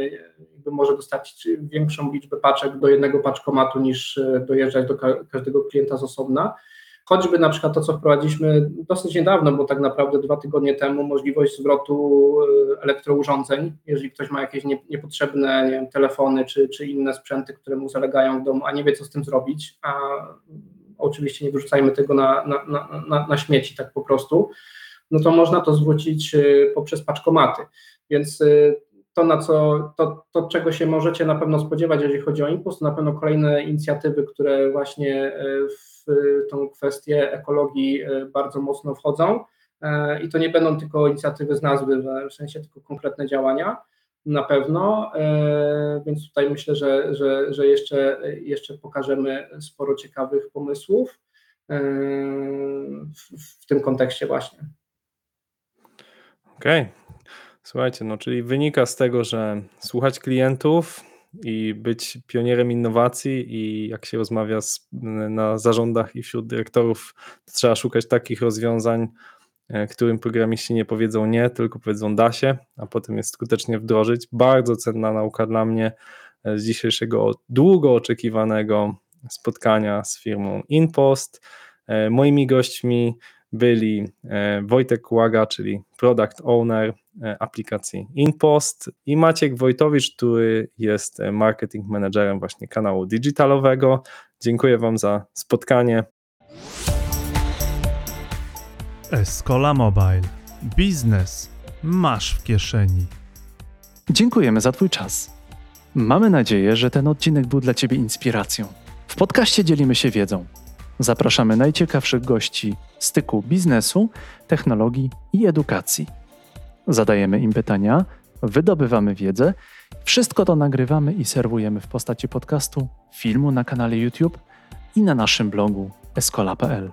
e, może dostać większą liczbę paczek do jednego paczkomatu niż dojeżdżać do każdego klienta z osobna. Choćby na przykład to, co wprowadziliśmy dosyć niedawno, bo tak naprawdę dwa tygodnie temu, możliwość zwrotu elektrourządzeń, jeżeli ktoś ma jakieś niepotrzebne nie wiem, telefony czy, czy inne sprzęty, które mu zalegają w domu, a nie wie, co z tym zrobić, a oczywiście nie wyrzucajmy tego na, na, na, na śmieci tak po prostu, no to można to zwrócić y, poprzez paczkomaty. Więc y, to, na co, to, to, czego się możecie na pewno spodziewać, jeżeli chodzi o impuls, to na pewno kolejne inicjatywy, które właśnie y, w tą kwestię ekologii bardzo mocno wchodzą. I to nie będą tylko inicjatywy z nazwy, w sensie tylko konkretne działania na pewno, więc tutaj myślę, że, że, że jeszcze, jeszcze pokażemy sporo ciekawych pomysłów w, w tym kontekście właśnie. Okej. Okay. Słuchajcie, no czyli wynika z tego, że słuchać klientów i być pionierem innowacji i jak się rozmawia z, na zarządach i wśród dyrektorów, to trzeba szukać takich rozwiązań, e, którym programiści nie powiedzą nie, tylko powiedzą da się, a potem je skutecznie wdrożyć. Bardzo cenna nauka dla mnie e, z dzisiejszego długo oczekiwanego spotkania z firmą InPost. E, moimi gośćmi byli e, Wojtek Łaga, czyli Product Owner e, aplikacji InPost i Maciek Wojtowicz, który jest e, marketing managerem właśnie kanału digitalowego. Dziękuję Wam za spotkanie. Escola Mobile. Biznes masz w kieszeni. Dziękujemy za Twój czas. Mamy nadzieję, że ten odcinek był dla Ciebie inspiracją. W podcaście dzielimy się wiedzą. Zapraszamy najciekawszych gości styku biznesu, technologii i edukacji. Zadajemy im pytania, wydobywamy wiedzę, wszystko to nagrywamy i serwujemy w postaci podcastu, filmu na kanale YouTube i na naszym blogu escola.pl.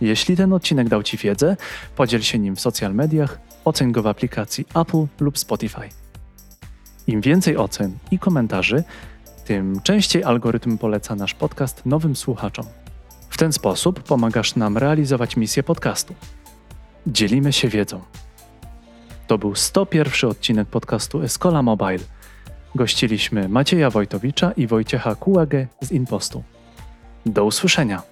Jeśli ten odcinek dał Ci wiedzę, podziel się nim w social mediach, oceń go w aplikacji Apple lub Spotify. Im więcej ocen i komentarzy, tym częściej algorytm poleca nasz podcast nowym słuchaczom. W ten sposób pomagasz nam realizować misję podcastu. Dzielimy się wiedzą. To był 101 odcinek podcastu Escola Mobile. Gościliśmy Macieja Wojtowicza i Wojciecha Kułagę z Impostu. Do usłyszenia.